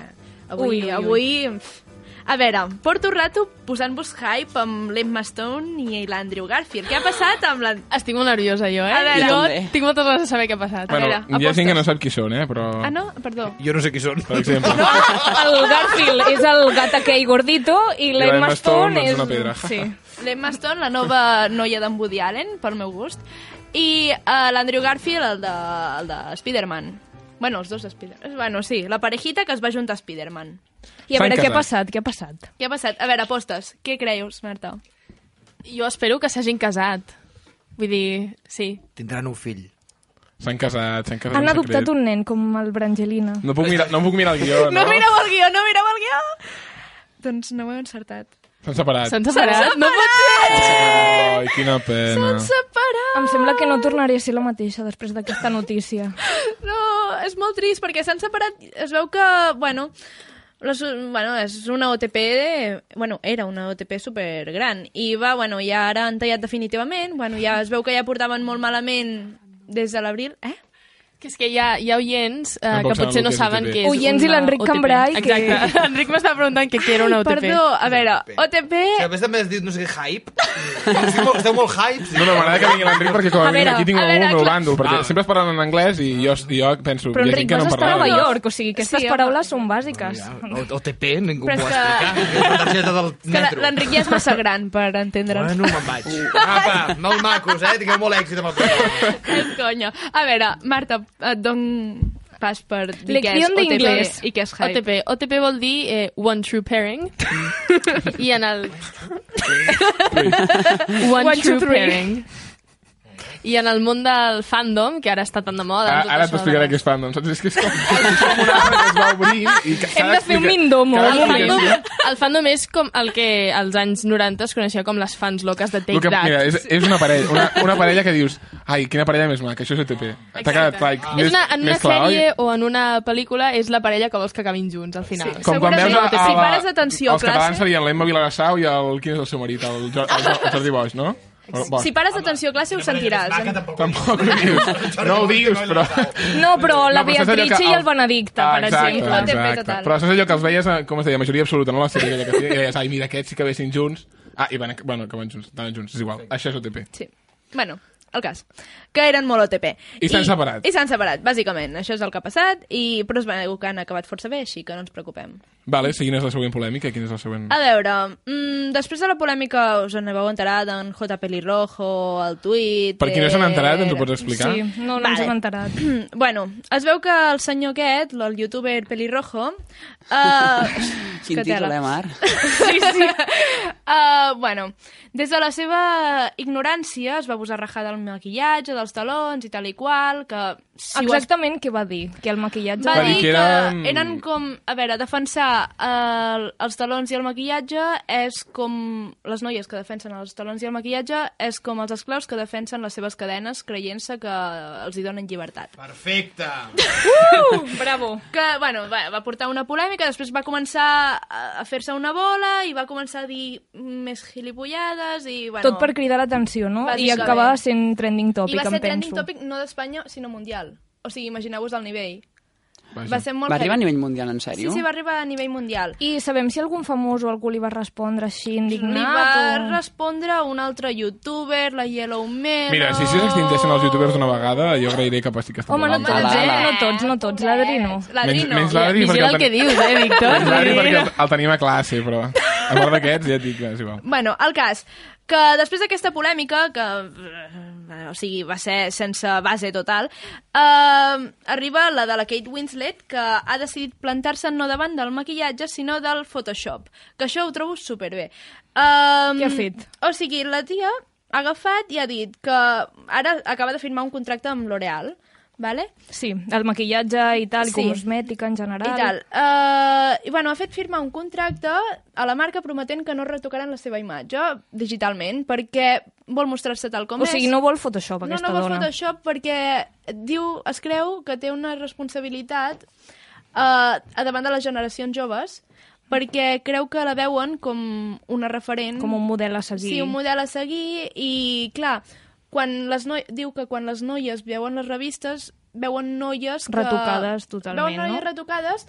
avui... Ui, ui, ui. avui pf, a veure, porto rato posant-vos hype amb l'Emma Stone i l'Andrew Garfield. Què ha passat amb la... Estic molt nerviosa, jo, eh? A veure. jo també. tinc moltes ganes de saber què ha passat. Bueno, veure, hi ha gent que no apostes. sap qui són, eh? Però... Ah, no? Perdó. Jo no sé qui són. Per exemple. El Garfield és el gat aquell gordito i l'Emma l'Emma Stone, Stone doncs, és... una pedra. Sí. L'Emma Stone, la nova noia d'en Woody Allen, pel meu gust, i uh, l'Andrew Garfield, el de, el de Spider-Man. Bueno, els dos Spider-Man. Bueno, sí, la parejita que es va juntar a Spider-Man. I a S'han veure, què ha casat. passat? Què ha passat? Què ha passat? A veure, apostes. Què creus, Marta? Jo espero que s'hagin casat. Vull dir, sí. Tindran un fill. S'han casat, s'han casat Han adoptat secret. un nen, com el Brangelina. No puc mirar, no puc mirar el guió, no? No mireu el guió, no mireu el guió! Doncs no ho he encertat. S'han separat. S'han separat. No pot ser! Ai, quina pena. Separat! Em sembla que no tornaré a ser la mateixa després d'aquesta notícia. És molt trist perquè s'han separat. Es veu que, bueno, les, bueno, és una OTP, de, bueno, era una OTP super gran i va, bueno, ja ara han tallat definitivament, bueno, ja es veu que ja portaven molt malament des de l'abril, eh? Que és que hi ha, hi ha oients eh, Tampoc que potser saben no que saben OTP. què és Oients i l'Enric. Cambrai, que- Exacte. L'Enric m'estava preguntant què què era una OTP. Perdó, a veure, OTP... Si a més també has dit no sé què, hype. Esteu molt, hypes. No, no, m'agrada que vingui l'Enric perquè com a, mínim aquí tinc algú meu clar. bàndol, perquè Ah. sempre es parlen en anglès i jo, jo penso... Però ha Enric, que vas estar a. Nova York, o sigui, aquestes paraules són bàsiques. OTP, ningú m'ho que- Que la- metro. l'Enric ja és massa gran per entendre'ns. Bueno, me'n vaig. Apa, molt macos, eh? Tingueu molt èxit amb el programa. És conya. A veure, Marta, et don pas per dir què és Lección de OTP inglés. i què és hype. OTP. OTP vol dir eh, One True Pairing. I en el... One, One, True three. Pairing. I en el món del fandom, que ara està tan de moda... Ara, ara t'explicaré de- què és fandom, saps? És que és com, és com un arbre que es va obrir i que s'ha Hem de fer un mindomo. El fandom, el fandom és com el que als anys 90 es coneixia com les fans loques de Take El que, That. mira, és, és una parella, una, una parella que dius ai, quina parella més maca, això és ETP. T'ha quedat like, és més, una, en una més clar, sèrie oi? o en una pel·lícula és la parella que vols que acabin junts al final. Sí. Com quan veus a, a, si la- pares atenció a els catalans classe- serien l'Emma Vilarassau i el... Quin és el seu marit? El, el, Jo- el Jordi Boix, no? Bon. Si pares atenció a classe ho sentiràs. Tampoc ho dius. No ho dius, però... No, però la No, però allò Beatrice que i el- el Benedicte, per exacte, exemple. Exacte. total. Però saps allò que els veies, eh, com es deia, majoria absoluta, no la sèrie aquella que feia, i deies, ai, mira, aquests sí que vessin junts. Ah, i van, bueno, que van junts, estaven junts, és igual. Això és OTP. Sí. Bueno, el cas. Que eren molt OTP. I s'han separat. I s'han separat, bàsicament. Això és el que ha passat, i... però es veu que han acabat força bé, així que no ens preocupem. Vale, sí, quina és la següent polèmica? Quina és la següent... A veure, mm, després de la polèmica us en vau enterar d'en J. Pelirrojo, el tuit... Per qui no s'han enterat, ens ho pots explicar? Sí, no, no ens Vale. hem enterat. Bueno, es veu que el senyor aquest, el youtuber Pelirrojo... Uh, Quin títol, eh, Mar? Sí, sí. Uh, bueno, des de la seva ignorància es va posar a rajar del maquillatge, dels talons i tal i qual, que... Si ho es- Exactament què va dir? Que el maquillatge... va Va dir que que eren- eren com... A veure, defensar el, els talons i el maquillatge és com... Les noies que defensen els talons i el maquillatge és com els esclaus que defensen les seves cadenes creient-se que els hi donen llibertat. Perfecte. Uh, bravo. Que, bueno, va, va portar una polèmica, després va començar a, a fer-se una bola i va començar a dir més gilipollades i, bueno... Tot per cridar l'atenció, no? I acabar sent trending topic, I va ser em trending penso. topic no d'Espanya, sinó mundial. O sigui, imagineu-vos el nivell. Vaja. Va ser molt Va arribar a nivell mundial, en Sí, sèrio? sí, va arribar a nivell mundial. I sabem si algun famós o algú li va respondre així indignat? Li va o... respondre un altre youtuber, la Yellow Melo... Mira, si s'extintessin els youtubers d'una vegada, jo agrairé que passi aquesta Home, no tots, eh? No tots, no tots. L'Adri no. L'Adri Menys- no. menys l'Adri, perquè Vigila el el que ten- dius, eh, Víctor? És l'Adri perquè el, el tenim a classe, però a part d'aquests ja et dic que és igual. Bueno, el cas, que després d'aquesta polèmica, que eh, o sigui, va ser sense base total, eh, arriba la de la Kate Winslet, que ha decidit plantar-se no davant del maquillatge, sinó del Photoshop, que això ho trobo superbé. Um, Què ha fet? O sigui, la tia ha agafat i ha dit que ara acaba de firmar un contracte amb L'Oreal, vale? Sí, el maquillatge i tal, Sí. cosmètica en general. I tal. Uh, I bueno, ha fet firmar un contracte a la marca prometent que no retocaran la seva imatge digitalment perquè vol mostrar-se tal com O és. sigui, no vol Photoshop, no, aquesta no vol dona. Photoshop perquè diu, es creu que té una responsabilitat uh, a davant de les generacions joves perquè creu que la veuen com una referent. Com un model a seguir. Sí, un model a seguir i, clar, quan les noi... diu que quan les noies veuen les revistes veuen noies que... Retocades totalment, Veuen noies no? retocades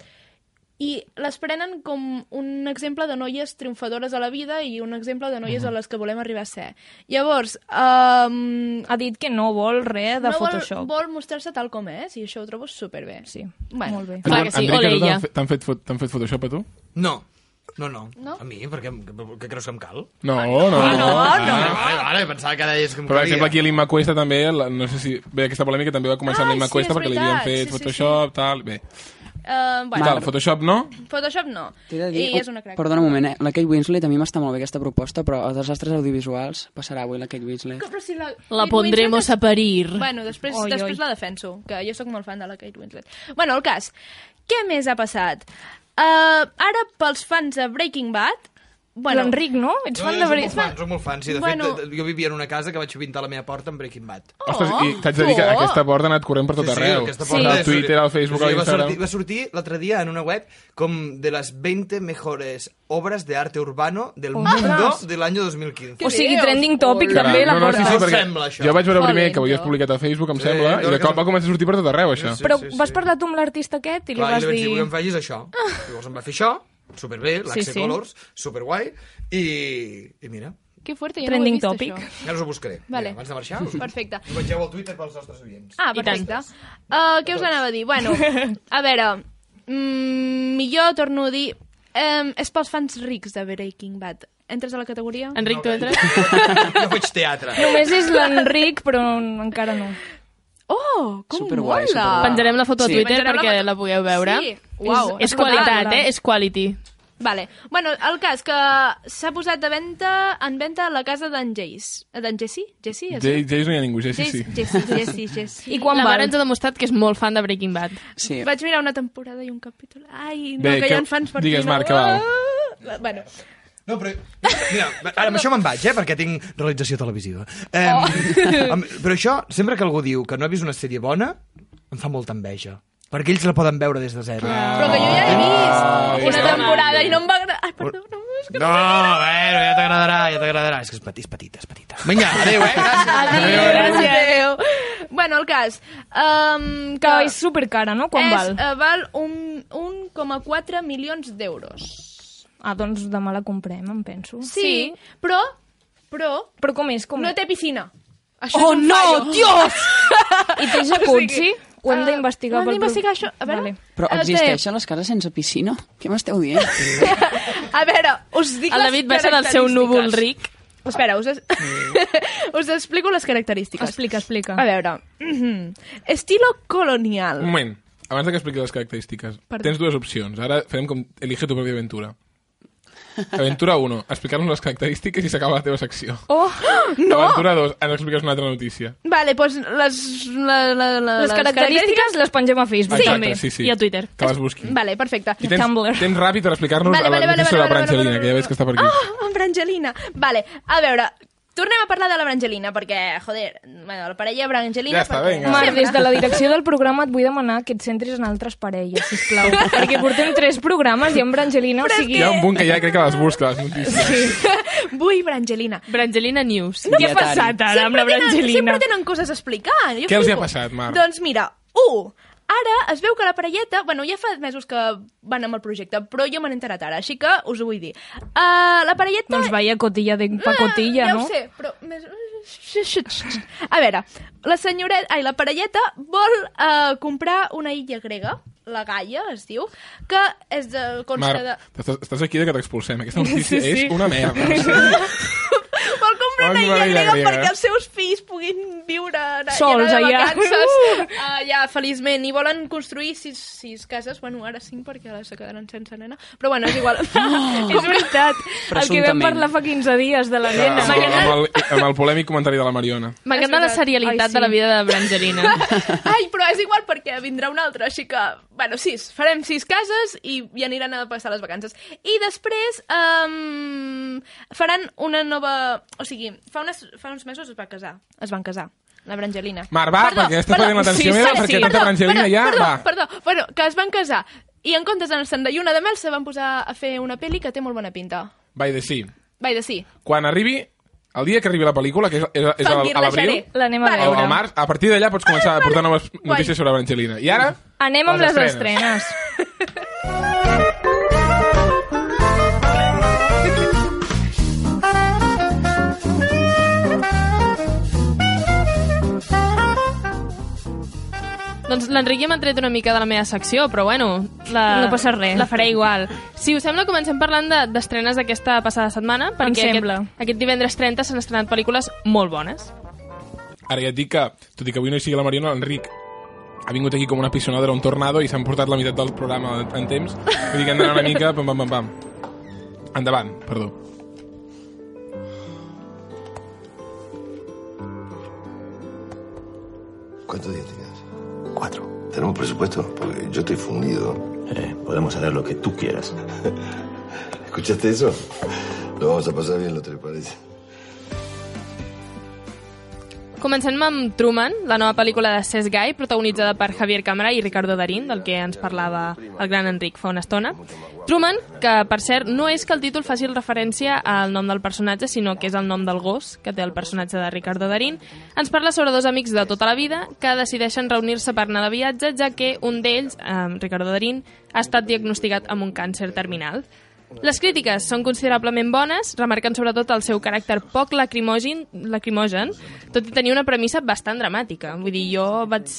i les prenen com un exemple de noies triomfadores a la vida i un exemple de noies a les que volem arribar a ser. Llavors, um, Ha dit que no vol res de no vol, Photoshop. vol mostrar-se tal com és i això ho trobo superbé. Sí, Bueno. molt bé. Clar que sí, Enric, ole a tu ella. t'han fet- fet Photoshop a tu? No. No, no. No? A mi? Perquè què creus que em cal? No, no. no, Ah, no, Vale, no. vale, vale, pensava que deies que em Però, per exemple, aquí l'Imma Cuesta també, la- no sé si... Bé, aquesta polèmica també va començar amb Ah, l'Imma sí, Cuesta és perquè li havien fet sí, sí, Photoshop, tal... Bé. Uh, I bueno, tal, Photoshop no? Photoshop no. Dir... I és una crac. Perdona un moment, eh? La Kate Winslet, a mi m'està molt bé aquesta proposta, però els desastres audiovisuals passarà avui la Kate Winslet. Però si la, La Kate pondremos Winslet a parir. Bueno, després, Oi, després oi. la defenso, que jo sóc molt fan de la Kate Winslet. Bueno, el cas, què més ha passat? Uh, ara, pels fans de Breaking Bad... Bueno, L'Enric, no? Ets fan de veritat? fan, soc molt fan. Sí, de Bueno. fet, jo vivia en una casa que vaig pintar la meva porta amb Breaking Bad. Ostres, i t'haig de dir que oh. aquesta porta ha anat corrent per tot arreu. aquesta Sí. porta Al Twitter, al Facebook, Sí, a va l'Instagram. sortir, va sortir l'altre dia en una web com de les 20 mejores obras de arte urbano del mundo del año 2015. O sigui, trending topic Hola. també, la no, no, sí, porta. sí, perquè sembla, això? jo vaig veure primer que ho havies publicat a Facebook, em Sí, sembla, i de cop va començar a sortir per tot arreu, això. Sí, Però sí, vas sí. parlar tu amb l'artista aquest i li Clar, i vas li vaig dir, dir... vull que em facis això. Llavors em va fer això, superbé, l'Axe Sí, sí. Colors, superguai, i, i mira, Que fuerte, jo Trending no ho he vist, topic. això. ja us ho buscaré. Vale. Mira, abans de marxar, us... Perfecte. us vegeu al Twitter pels nostres oients. Ah, perfecte. Uh, què us anava a dir? Bueno, a veure, mm, millor torno a dir... Um, és pels fans rics de Breaking Bad. Entres a la categoria? Enric, tu entres? Jo faig teatre. Només és l'Enric, però encara no. Oh, com Superguai, mola! superguai. Penjarem la foto a Sí. Twitter Penjarem la perquè foto. la pugueu veure. Sí, uau. És qualitat, eh? És quality. Vale. Bueno, el cas que s'ha posat de venda, en venda a la casa d'en Jace. Eh, D'en Jesse? Jesse? és? Jace no hi ha ningú, Jesse, sí. Jesse, Jesse, Jesse. I quan la val? Mare ens ha demostrat que és molt fan de Breaking Bad. Sí. Vaig mirar una temporada i un capítol. Ai, no, Bé, que que- hi ha fans per digues, aquí, no. Marc, que val. Ah! Bueno, No, però... Mira, ara amb això me'n vaig, eh, perquè tinc realització televisiva. Eh, Oh. amb, però això, sempre que algú diu que no ha vist una sèrie bona, em fa molta enveja. Perquè ells la poden veure des de zero. però que jo ja he vist Ai, una temporada i no em va agradar. Ai, perdó, no, és que No, bueno, ja t'agradarà, ja t'agradarà. És que és petit, és petita, és petita. Vinga, adéu, eh? Gràcies. Adéu. Bueno, el cas... Um, Que és supercara, no? Quan és, val? Uh, val un 1,4 milions d'euros. Ah, doncs demà la comprem, em penso. Sí, però, però, Però com és? Com no és? té piscina. Això Oh, no, fallo. Dios! I té jacuzzi? sigui, Ho hem ah, d'investigar. ho hem per- d'investigar, això. A veure. Vale. Però existeixen les cases sense piscina? Què m'esteu dient? A veure, us dic El les David baixa del seu núvol ric. Espera, us, es... us explico les característiques. Explica, explica. A veure, mhm. estilo colonial. Un moment, abans que expliqui les característiques, Perdó. tens dues opcions. Ara farem com elige tu pròpia aventura. Aventura 1, explicar-nos les característiques i s'acaba la teva secció. Oh, No! Aventura 2, ens expliques una altra notícia. Vale, doncs les, la, la, la, les característiques les pengem a Facebook, Exacte, també. sí, sí. I a Twitter. Que les busqui. Vale, perfecte. I tens, Tumblr. tens ràpid per explicar-nos Vale, a la vale, vale, notícia vale, de la vale, Brangelina, vale, que ja veig que està per aquí. Ah, amb Brangelina. Vale, a veure, tornem a parlar de la Brangelina, perquè, joder, bueno, la parella Brangelina... Ja està, perquè... vinga. Mar, Sempre. des de la direcció del programa et vull demanar que et centris en altres parelles, sisplau. perquè portem tres programes i amb Brangelina, o Però és sigui... Hi ha un punt que ja crec que les busca, les notícies. Vull Brangelina. Brangelina News. Què ha passat ara amb la tenen, Brangelina? sempre tenen coses a explicar. Jo Què els hi ha passat, Mar? Doncs mira, u, ara es veu que la parelleta... Bueno, ja fa mesos que van amb el projecte, però jo me n'he enterat ara, així que us ho vull dir. Uh, la parelleta... Doncs vaya cotilla de pacotilla, ja no? ho sé, però... Més... A veure, la senyoreta... Ai, la parelleta vol uh, comprar una illa grega, la Gaia, es diu, que és de... consta Mar, de... estàs, aquí de que t'expulsem. Aquesta notícia Sí, sí. és una merda. Vol una illa una illa grega grega. perquè els seus fills puguin viure allà Sols, de allà. vacances Uh! allà feliçment i volen construir sis, sis cases, bueno, ara cinc perquè ara se quedaran sense nena, però bueno, és igual. És veritat. El que vam parlar fa 15 dies de la nena. amb, el, amb, el, amb el polèmic comentari de la Mariona. M'encanta la serialitat Ai, sí. de la vida de Brangelina. Ai, però és igual perquè vindrà un altre, així que, bueno, sis, farem sis cases i, i aniran a passar les vacances. I després um, faran una nova... O sigui, fa, unes, fa uns mesos es va casar, es van casar, la Brangelina. Mar, va, perquè estàs perdent l'atenció meva, perquè tanta Brangelina perdó, ja, perdó, va. Perdó, bueno, que es van casar i en comptes d'anar-se'n de lluna de mel se van posar a fer una pel·li que té molt bona pinta. Vai de sí. Vai de sí. Quan arribi, El dia que arribi la pel·lícula, que és, és, és a l'abril. L'anem a veure. al març, a partir d'allà pots començar a portar noves Guai. notícies sobre Evangelina. I ara... Anem amb les Les estrenes. Doncs l'Enric ja m'ha tret una mica de la meva secció, però bueno, la, No passa res. la faré igual. Si us sembla, comencem parlant de- d'estrenes d'aquesta passada setmana, perquè sembla. aquest, aquest divendres 30 s'han estrenat pel·lícules molt bones. Ara ja et dic que, tot i que avui no hi sigui la Mariona, l'Enric ha vingut aquí com una pisonadora, un tornado, i s'han portat la meitat del programa en, temps. Vull dir que hem d'anar una mica... Pam, pam, pam, pam. Endavant, perdó. ¿Cuántos días te quedas? Cuatro. ¿Tenemos presupuesto? Porque yo estoy fundido. Eh, podemos hacer lo que tú quieras. ¿Escuchaste eso? Lo vamos a pasar bien, ¿no te parece? Comencem amb Truman, la nova pel·lícula de Cesc Gai, protagonitzada per Javier Cámara i Ricardo Darín, del que ens parlava el gran Enric fa una estona. Truman, que per cert no és que el títol faci referència al nom del personatge, sinó que és el nom del gos que té el personatge de Ricardo Darín, ens parla sobre dos amics de tota la vida que decideixen reunir-se per anar de viatge, ja que un d'ells, eh, Ricardo Darín, ha estat diagnosticat amb un càncer terminal. Les crítiques són considerablement bones, remarcant sobretot el seu caràcter poc lacrimogen, lacrimogen tot i tenir una premissa bastant dramàtica. Vull dir, jo vaig,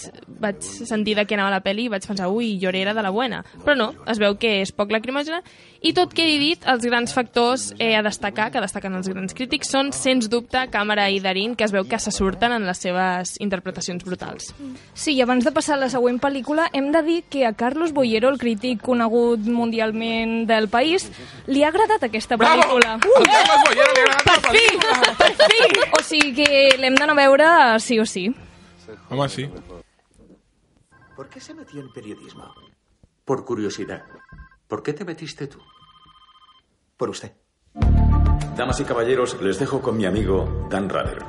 vaig sentir de què anava la pel·li i vaig pensar, ui, llorera de la buena. Però no, es veu que és poc lacrimògena i tot quedi dit, els grans factors eh, a destacar, que destaquen els grans crítics, són, sens dubte, Càmera i Darín, que es veu que se surten en les seves interpretacions brutals. Sí, i abans de passar a la següent pel·lícula, hem de dir que a Carlos Boyero, el crític conegut mundialment del país, li ha agradat aquesta pel·lícula. Al Carles Boyero li ha agradat la Per fi! Per fi! O sigui que l'hem d'anar a veure sí o sí. Home, sí. ¿Por qué se metió en periodismo? Por curiosidad. ¿Por qué te metiste tú? Por usted. Damas y caballeros, les dejo con mi amigo Dan Rader.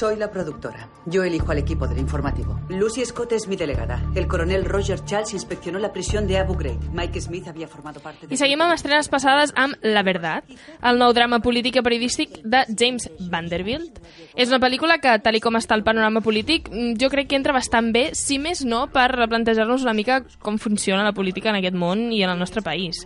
Soy la productora. Yo elijo al equipo del informativo. Lucy Scott es mi delegada. El coronel Roger Charles inspeccionó la prisión de Abu Ghraib. Mike Smith había formado parte de... I seguim amb estrenes passades amb La Verdad, el nou drama polític i periodístic de James Vanderbilt. És una pel·lícula que, tal i com està el panorama polític, mm, jo crec que entra bastant bé, si més no, per replantejar-nos una mica com funciona la política en aquest món i en el nostre país.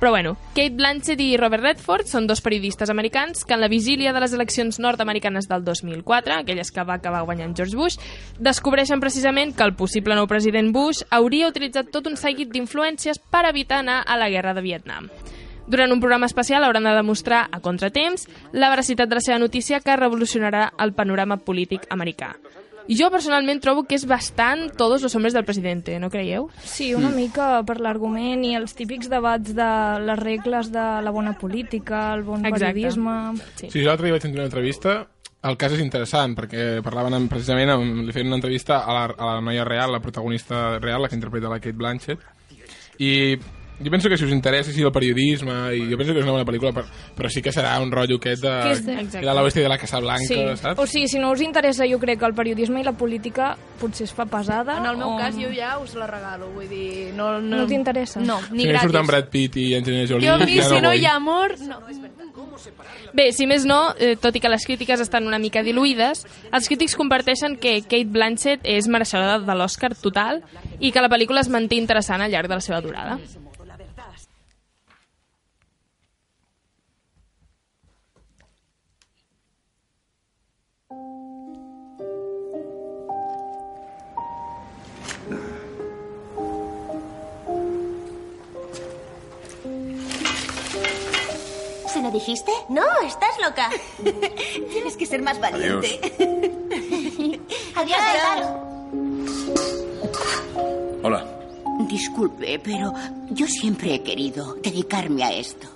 Però bueno, Kate Blanchett i Robert Redford són dos periodistes americans que en la vigília de les eleccions nord-americanes del 2004, aquelles que va acabar guanyant George Bush, descobreixen precisament que el possible nou president Bush hauria utilitzat tot un seguit d'influències per evitar anar a la guerra de Vietnam. Durant un programa especial hauran de demostrar a contratemps la veracitat de la seva notícia que revolucionarà el panorama polític americà. Jo personalment trobo que és bastant todos los hombres del presidente, no creieu? Sí, una mica per l'argument i els típics debats de les regles de la bona política, el bon Exacte. periodisme... Sí. Sí, jo l'altre dia vaig sentir una entrevista el cas és interessant perquè parlaven amb, precisament, amb, li feien una entrevista a la, a la noia real, la protagonista real, la que interpreta la Kate Blanchett i jo penso que si us interessa si el periodisme i jo penso que és una bona pel·lícula però, però sí que serà un rotllo aquest de, Que és de- de la l'oeste de la Casa Blanca, Sí. saps? O sigui, si no us interessa, jo crec que el periodisme i la política potser es fa pesada. En el meu o... cas, jo ja us la regalo, vull dir... No, no, No t'interessa? No, ni si no hi surten gratis. Brad Pitt i Angelina Jolie Jo mi, ja si no vull. hi ha amor... No. Bé, si més no, eh, tot i que les crítiques estan una mica diluïdes, els crítics comparteixen que Kate Blanchett és mereixedora de l'Oscar total i que la pel·lícula es manté interessant al llarg de la seva durada. Lo dijiste? No, estás loca. Tienes que ser más valiente. Adiós, Hola. Disculpe, pero yo siempre he querido dedicarme a esto.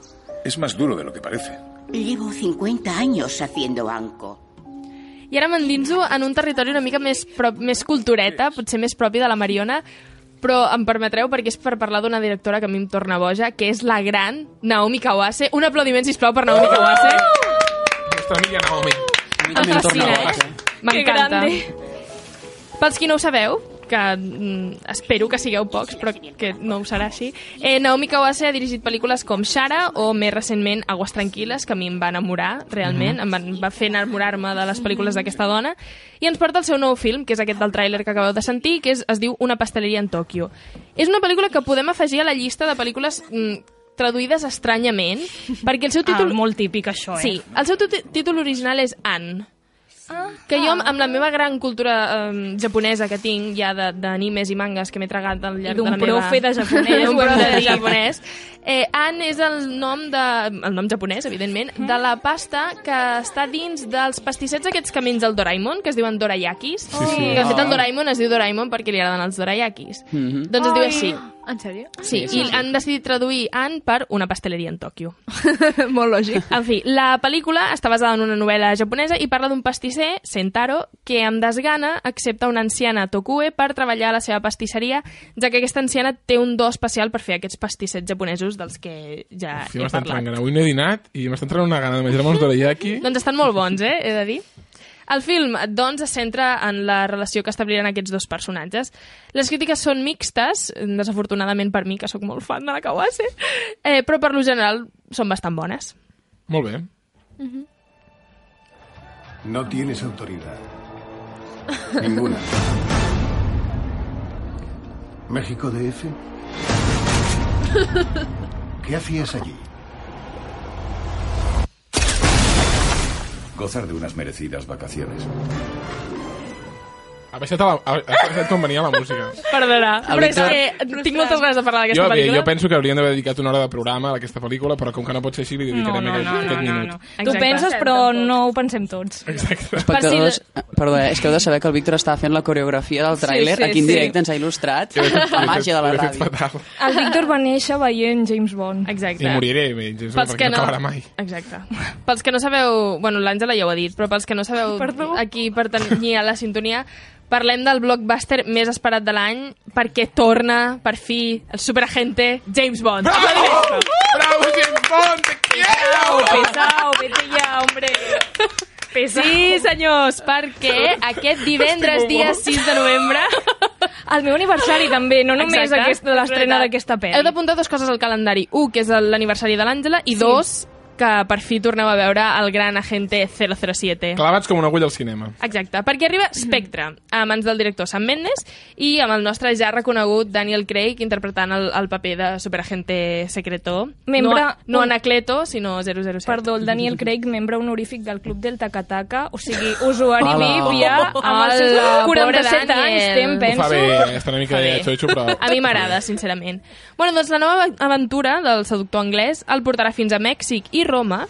Es más duro de lo que parece. Llevo 50 años haciendo anco. I ara m'endinso en un territori una mica més, prop, més cultureta, potser més propi de la Mariona, però em permetreu perquè és per parlar d'una directora que a mi em torna boja, que és la gran Naomi Kawase. Un aplaudiment, sisplau, per Naomi Kawase. Nostra amiga Naomi. Em fascina, eh? Que M'encanta. Pels qui no ho sabeu, que mm, espero que sigueu pocs, però que no ho serà així. Eh, Naomi Kawase ha dirigit pel·lícules com Shara o més recentment Aguas Tranquiles, que a mi em va enamorar realment, em van, va fer enamorar-me de les pel·lícules d'aquesta dona, i ens porta el seu nou film, que és aquest del tràiler que acabeu de sentir, que és, es diu Una pasteleria en Tòquio. És una pel·lícula que podem afegir a la llista de pel·lícules mm, traduïdes estranyament, perquè el seu títol... Ah, molt típic, això, eh? Sí, el seu tí- títol original és Anne. Ah, Que jo, amb la meva gran cultura eh, japonesa que tinc, ja de- d'animes i mangas que m'he tragat al llarg d'un de la meva... profe de japonès, d'un profe de japonès. Eh, An és el nom, de, el nom japonès, evidentment, de la pasta que està dins dels pastissets aquests que menja el Doraemon, que es diuen dorayakis. Sí, sí. Que, de fet, Ah. el Doraemon es diu Doraemon perquè li agraden els dorayakis. Mhm. Doncs es diu Ai. així. En sèrio? Sí, sí, i han decidit traduir Anne per una pasteleria en Tòquio. Molt lògic. En fi, la pel·lícula està basada en una novel·la japonesa i parla d'un pastisser, Sentaro, que amb desgana accepta una anciana Tokue per treballar a la seva pastisseria, ja que aquesta anciana té un do especial per fer aquests pastissets japonesos dels que ja Sí, he m'està parlat. gana. Avui no he dinat i m'està entrant una gana de menjar-me uns dorayaki. Doncs estan molt bons, eh? He de dir. El film, doncs, es centra en la relació que establiran aquests dos personatges. Les crítiques són mixtes, desafortunadament per mi, que sóc molt fan de la Kawase, eh, però per lo general són bastant bones. Molt bé. No tienes autoridad. Ninguna. ¿México DF? ¿Qué hacías allí? Gozar de unas merecidas vacaciones. Ha baixat, a la, ha, ha baixat com venia la música. Perdona, El però és que tinc moltes ganes de parlar d'aquesta pel·lícula. jo penso que haurien d'haver dedicat una hora de programa a aquesta pel·lícula, però com que no pot ser així, li dedicarem No, no, aquest, no, aquest no, no, minut. no. Tu ho penses, però no ho pensem tots. Exacte. Espectadors, perdó, eh, és que heu de saber que el Víctor estava fent la coreografia del tràiler, Sí, sí, aquí en sí. directe ens ha il·lustrat la màgia de la ràdio. El Víctor va néixer veient James Bond. Exacte. I moriré, bé, James Bond, perquè que no no- acabarà mai. Exacte. Pels que no sabeu... Bueno, l'Àngela ja ho ha dit, però pels que no sabeu Perdó. aquí pertanyir a la sintonia, parlem del blockbuster més esperat de l'any perquè torna, per fi, el superagente James Bond. Bravo! Bravo, James Bond, te quiero! Pesao, vete ya, hombre. Sí, senyors, perquè aquest divendres, dia 6 de novembre... El meu aniversari també, no només Exacte, aquest, l'estrena d'aquesta pel·li. Heu d'apuntar dues coses al calendari. Un, que és l'aniversari de l'Àngela, i Sí. dos, que per fi torneu a veure el gran agente 007. Clavats com una agulla al cinema. Exacte, perquè arriba Spectre, a mans del director Sam Mendes i amb el nostre ja reconegut Daniel Craig interpretant el, el paper de superagente secreto. Membre- no, no un- Anacleto, sinó 007. Perdó, el Daniel Craig, membre honorífic del Club del Takataka, o sigui, usuari Hola. VIP ja amb els seus Hola, 47 pobre anys, em Ho penso. fa bé, està una mica de xotxo, però... A mi m'agrada, sincerament. Bueno, doncs la nova aventura del seductor anglès el portarà fins a Mèxic i Roma,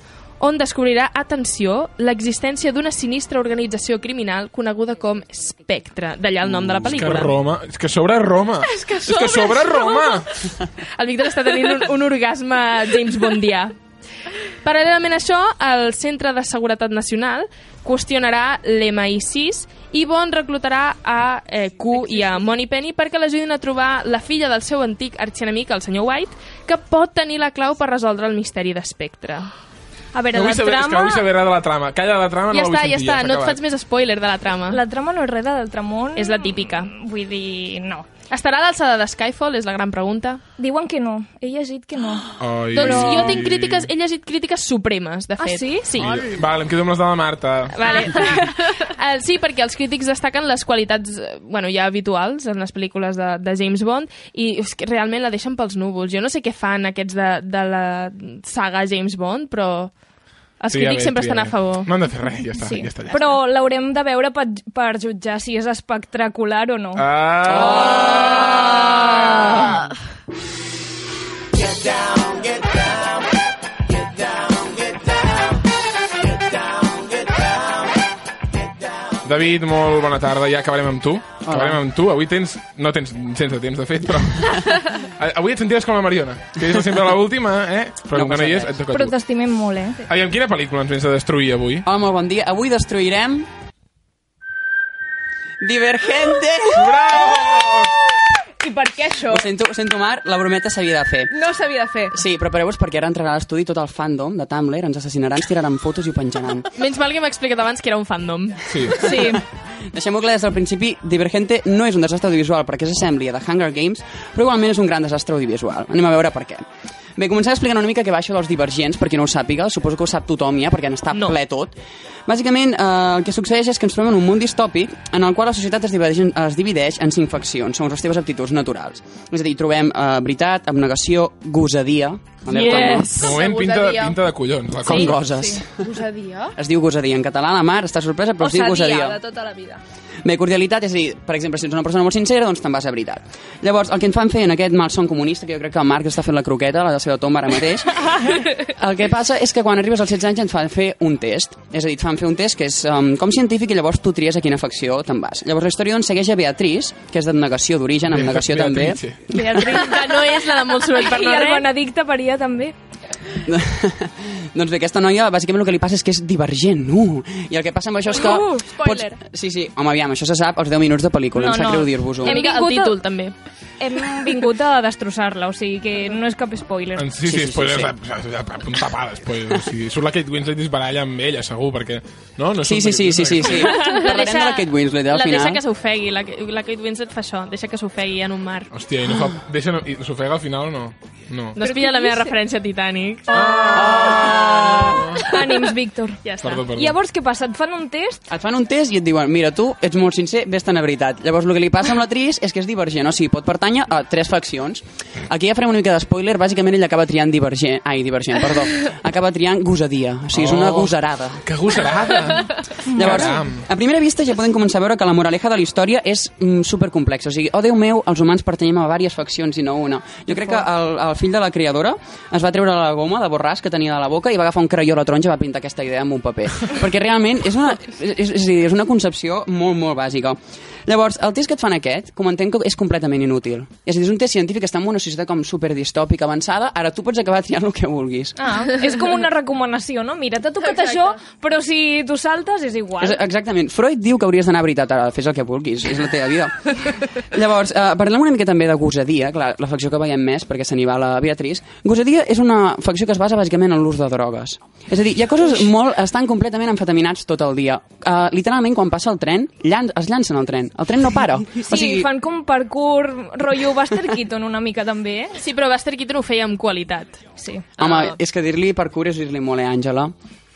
on descobrirà, atenció, l'existència d'una sinistra organització criminal coneguda com Spectre, d'allà el nom de la És que pel·lícula. Roma... És que sobre Roma! És que és que sobre Roma! El Víctor està tenint un, un orgasme James Bondià. Paral·lelament a això, el Centre de Seguretat Nacional qüestionarà l'MI6 i Bond reclutarà a eh, Q i a Moneypenny perquè l'ajudin a trobar la filla del seu antic arxienemic, el senyor White, que pot tenir la clau per resoldre el misteri d'Espectre. A veure, No la saber, és que no trama... vull saber res de la trama. Calla la trama, ja no la vull està, ja sentir. està, s'ha no et faig més spoiler de la trama. La trama no és res de Deltramont. És la típica. Vull dir, no. Estarà a l'alçada de Skyfall, és la gran pregunta. Diuen que no. He llegit que no. Ai, Doncs ai. jo tinc crítiques, he llegit crítiques supremes, de Ah, fet. sí? Sí. Ai, Vale, em quedo amb les de la Marta. Vale. uh, sí, perquè els crítics destaquen les qualitats eh, bueno, ja habituals en les pel·lícules de, de James Bond i és que realment la deixen pels núvols. Jo no sé què fan aquests de, de la saga James Bond, però els Tria crítics bé, sempre estan a favor. No han de fer res, ja està, Sí. ja està. Ja Però l'haurem de veure per, per jutjar si és espectacular o no. Ah! David, molt bona tarda. Ja acabarem amb tu. Acabarem amb tu. Avui tens... No tens sense temps, de fet, però... Avui et senties com a Mariona, que és sempre l'última, eh? Però No com que no hi és, et toca Però t'estimem molt, eh? Aviam, quina pel·lícula ens vens a destruir avui? Hola, molt bon dia. Avui destruirem... Divergente! Bravo! I per què això? Ho sento, ho sento, Marc, la brometa s'havia de fer. No s'havia de fer. Sí, prepareu-vos perquè ara entrarà a l'estudi tot el fandom de Tumblr, ens assassinaran, ens tiraran fotos i ho penjaran. Menys mal que m'ha explicat abans que era un fandom. Sí. Sí. Deixem-ho clar des del principi, Divergente no és un desastre audiovisual perquè s'assembli a The Hunger Games, però igualment és un gran desastre audiovisual. Anem a veure per què. Bé, començaré explicant una mica què va això dels divergents, per qui no ho sàpiga, suposo que ho sap tothom ja, perquè n'està no. ple tot. Bàsicament, eh, el que succeeix és que ens trobem en un món distòpic en el qual la societat es divideix, es divideix en cinc faccions, segons les teves aptituds naturals. És a dir, trobem eh, veritat, abnegació, gosadia... Yes. De moment pinta, pinta de collons. La Com goses. Gosadia? Es diu gosadia. En català la Mar està sorpresa, però es diu Osadia, gosadia. de tota la vida. Bé, cordialitat, és a dir, per exemple, si ets una persona molt sincera, doncs te'n vas a veritat. Llavors, el que ens fan fer en aquest malson comunista, que jo crec que el Marc està fent la croqueta a la seva tomba ara mateix, el que passa és que quan arribes als 16 anys ens fan fer un test. És a dir, et fan fer un test que és um, com científic i llavors tu tries a quina facció te'n vas. Llavors la història doncs, segueix a Beatriz, que és d'abnegació d'origen, abnegació també. Beatriz, que no és la de molt soroll per I el. Benedicte paria també. doncs bé, aquesta noia, bàsicament el que li passa és que és divergent, no? I el que passa amb això és que... Uh, spoiler. Sí, sí, home, aviam, això se sap als 10 minuts de pel·lícula, No, em sap no. greu dir-vos-ho. Una mica el vingut a- títol, també. Hem vingut a destrossar-la, o sigui que no és cap spoiler. Sí, sí, sí, sí, sí. a punt tapada, spoilers. O sigui, surt la Kate Winslet i es baralla amb ella, segur, perquè... No, no Sí, sí, sí, sí, sí, sí. La Parlarem de la Kate Winslet, eh, al la final. deixa que s'ofegui, la, la Kate Winslet fa això, deixa que s'ofegui en un mar. Hòstia, i no fa... Deixa, i s'ofega al final o no? No. No es pilla la meva referència a Titanic. Ah! Ànims, Víctor. Ja està. Perdó, perdó. Llavors, què passa? Et fan un test? Et fan un test i et diuen, mira, tu ets molt sincer, vés-te'n a veritat. Llavors, el que li passa amb la Tris és que és divergent, o sigui, pot pertànyer a tres faccions. Aquí ja farem una mica d'espoiler, bàsicament ell acaba triant divergent, ai, divergent, perdó, acaba triant gosadia, o sigui, és una Oh. gosarada. Que gosarada! Llavors, Caram. a primera vista ja podem començar a veure que la moraleja de la història és mm, supercomplexa. O sigui, oh Déu meu, els humans pertanyem a diverses faccions i no una. Jo crec que el, el fill de la creadora es va treure la goma de borràs que tenia de la boca i va agafar un crayó a la taronja i va pintar aquesta idea amb un paper. Perquè realment és una, és, és, és una concepció molt, molt bàsica. Llavors, el test que et fan aquest, comentem que és completament inútil. És a dir, és un test científic que està en una societat com superdistòpica avançada, ara tu pots acabar triant el que vulguis. Ah, és com una recomanació, no? Mira, t'ha tocat això, però si tu saltes és igual. És, exactament. Freud diu que hauries d'anar a veritat, ara fes el que vulguis, és la teva vida. Llavors, eh, parlem una mica també de gosadia, clar, la facció que veiem més, perquè se n'hi va la Beatriz. Gosadia és una facció que es basa bàsicament en l'ús de drogues. És a dir, hi ha coses molt... estan completament amfetaminats tot el dia. Uh, literalment, quan passa el tren, llan es llancen al tren. El tren no para. Sí, fan com parkour, rotllo Buster Keaton una mica també, eh? Sí, però Buster Keaton ho feia amb qualitat. Sí. Home, és que dir-li parkour és dir-li molt, eh, Àngela?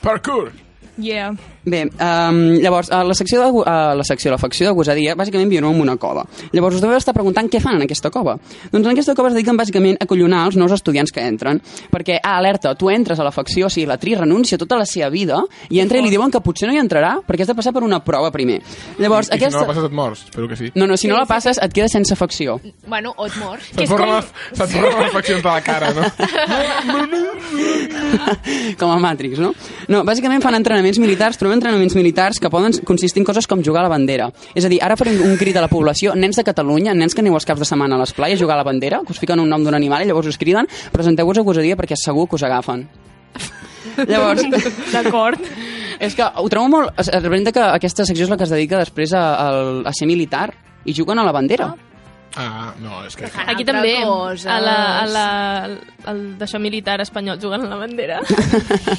Parkour! Yeah. Bé, um, llavors, a la secció, de, a la secció, la facció de gosadia, bàsicament viuen en una cova. Llavors us deveu estar preguntant què fan en aquesta cova. Doncs en aquesta cova es dediquen bàsicament a collonar els nous estudiants que entren. Perquè, ah, alerta, tu entres a la facció, o sigui, la Tri renuncia a tota la seva vida i entra i li diuen que potser no hi entrarà perquè has de passar per una prova primer. Llavors, I, i si no aquesta... la passes et mors, espero que sí. No, no, si no la passes et quedes sense facció. Bueno, o et mors. Se't borren les, se't borren les faccions de la cara, no? com a Matrix, no? No, bàsicament fan entrenaments militars, trobem entrenaments militars que poden consistir en coses com jugar a la bandera. És a dir, ara farem un crit a la població, nens de Catalunya, nens que aneu els caps de setmana a l'esplai a jugar a la bandera, que us fiquen un nom d'un animal i llavors us criden, presenteu-vos a gosadia perquè segur que us agafen. Llavors, D'acord. és que ho trobo molt... Es es que aquesta secció és la que es dedica després a, a, a ser militar i juguen a la bandera. Ah, no, és que... Aquí Altra també, cosa. a la, a la, al d'això militar espanyol jugant a la bandera.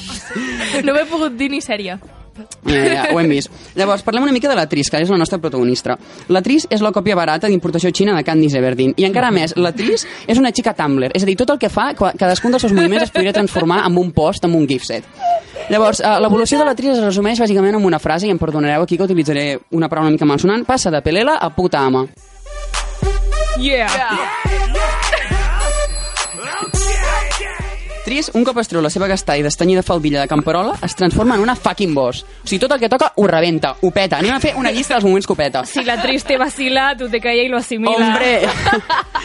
no m'he pogut dir ni sèrie. Ja, ja, ho hem vist. Llavors, parlem una mica de la Tris, que és la nostra protagonista. La Tris és la còpia barata d'importació xina de Candice Everdeen. I encara més, la Tris és una xica Tumblr. És a dir, tot el que fa, cadascun dels seus moviments es podria transformar en un post, en un gif set. Llavors, eh, l'evolució de la Tris es resumeix bàsicament en una frase, i em perdonareu aquí que utilitzaré una paraula una mica malsonant, passa de pelela a puta ama. Yeah. Tris, un cop es treu la seva gastà i destanyida faldilla de camperola, es transforma en una fucking boss. O sigui, tot el que toca ho rebenta, ho peta. Anem a fer una llista dels moments que ho peta. Si la triste vacila, tú te callas y lo asimila. Hombre!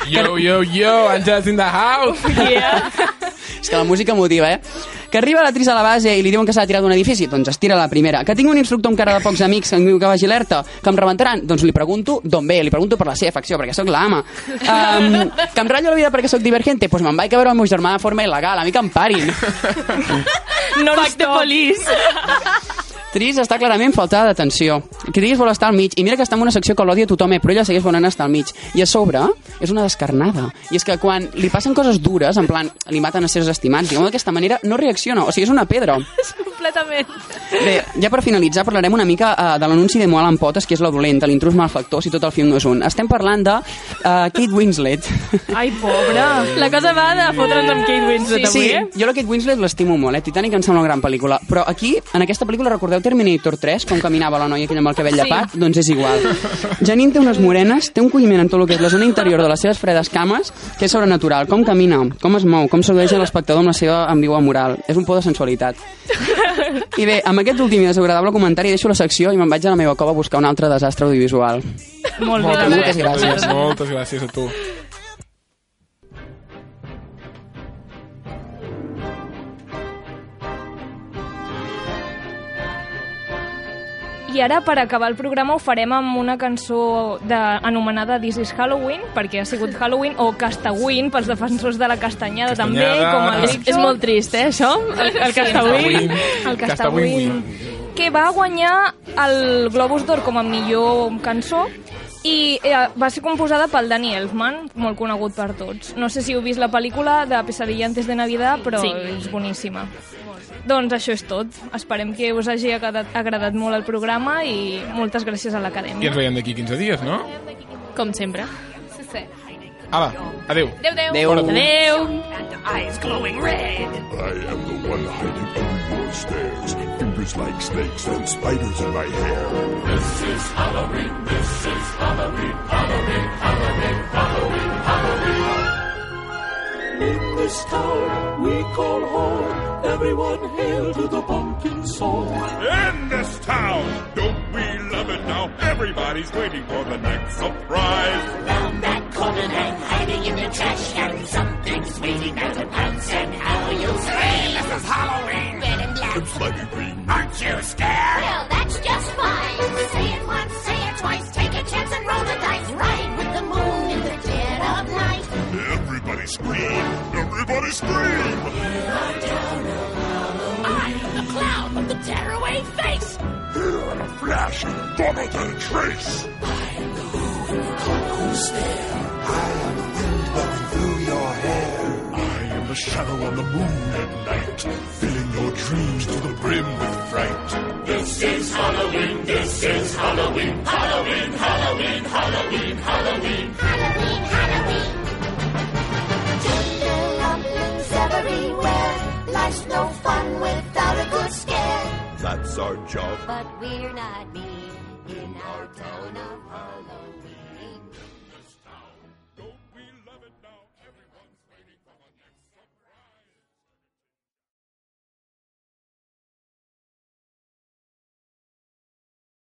Yo, yo, yo, Angela's in the house! Yeah. És que la música motiva, eh? Que arriba l'actriz a la base i li diuen que s'ha de tirar d'un edifici, doncs es tira la primera. Que tinc un instructor amb cara de pocs amics que em diu que vagi alerta, que em rebentaran, doncs li pregunto d'on ve, li pregunto per la seva facció, perquè sóc l'ama. Um, que em ratllo la vida perquè sóc divergente, doncs me'n vaig a veure el meu germà de forma il·legal, a mi que em parin. No Fuck the police. Tris està clarament faltada d'atenció. Tris vol estar al mig, i mira que està en una secció que l'odia tothom, eh, però ella segueix volent estar al mig. I a sobre és una descarnada. I és que quan li passen coses dures, en plan, li maten a seus estimats, diguem d'aquesta manera, no reacciona. O sigui, és una pedra. Completament. Bé, ja per finalitzar parlarem una mica uh, de l'anunci de Moal en potes, que és la dolenta, l'intrus malfactor, si tot el film no és un. Estem parlant de uh, Kate Winslet. Ai, pobra. La cosa va de fotre'ns amb Kate Winslet sí, avui, sí, eh? jo la Kate Winslet l'estimo molt, eh? Titanic em sembla una gran pel·lícula. Però aquí, en aquesta pel·lícula, recordeu Terminator 3, com caminava la noia aquella amb el cabell Sí. llepat? Doncs és igual. Janine té unes morenes, té un colliment en tot el que és la zona interior de les seves fredes cames, que és sobrenatural. Com camina, com es mou, com sedueix a l'espectador amb la seva ambigua moral. És un por de sensualitat. I bé, amb aquest últim i desagradable comentari deixo la secció i me'n vaig a la meva cova a buscar un altre desastre audiovisual. Molt bé. Moltes, moltes gràcies. Moltes gràcies a tu. I ara, per acabar el programa, ho farem amb una cançó de, anomenada This is Halloween, perquè ha sigut Halloween, o Castawin, pels defensors de la castanyada, també, Castanyada. com el És, Rick és molt trist, eh, això? El, el Castawin. El Castawin. Castawin, que va guanyar el Globus d'Or com a millor cançó i eh, va ser composada pel Danny Elfman, molt conegut per tots. No sé si heu vist la pel·lícula de Pesadilla antes de Navidad, però Sí. és boníssima. Doncs això és tot. Esperem que us hagi agradat, agradat molt el programa i moltes gràcies a I l'Acadèmia. ens veiem d'aquí 15 dies, no? Com sempre. Sí, sí. Ala, adeu. Adéu, adéu. Adéu. Adéu. eyes glowing red. I am the one hiding under your stairs. Fingers like snakes and spiders in my hair. This is Halloween. This is Halloween. Halloween. Halloween. Halloween. Halloween. In this town we call home. Everyone hail to the pumpkin song. In this town, don't we love it now? Everybody's waiting for the next surprise. Round that corner and hiding in the trash can. Something's waiting there to pounce and how you'll scream. This is Halloween. Red and black. And slimy green. Aren't you scared? Well, that's just fine. Say it once, say it twice. Take a chance and roll the dice. Ride with the moon in the dead of night. Everybody scream. Everybody scream. I'm the clown with the tearaway face. Here in a flash, gone without a trace. I am the shadow on the moon at night, filling your dreams to the brim with fright. This is Halloween. This is Halloween. Halloween. Halloween. Halloween. Halloween. Halloween, Halloween. Tinderlumblings everywhere. Life's no fun without a good scare. That's our job. But we're not mean in our town of Halloween.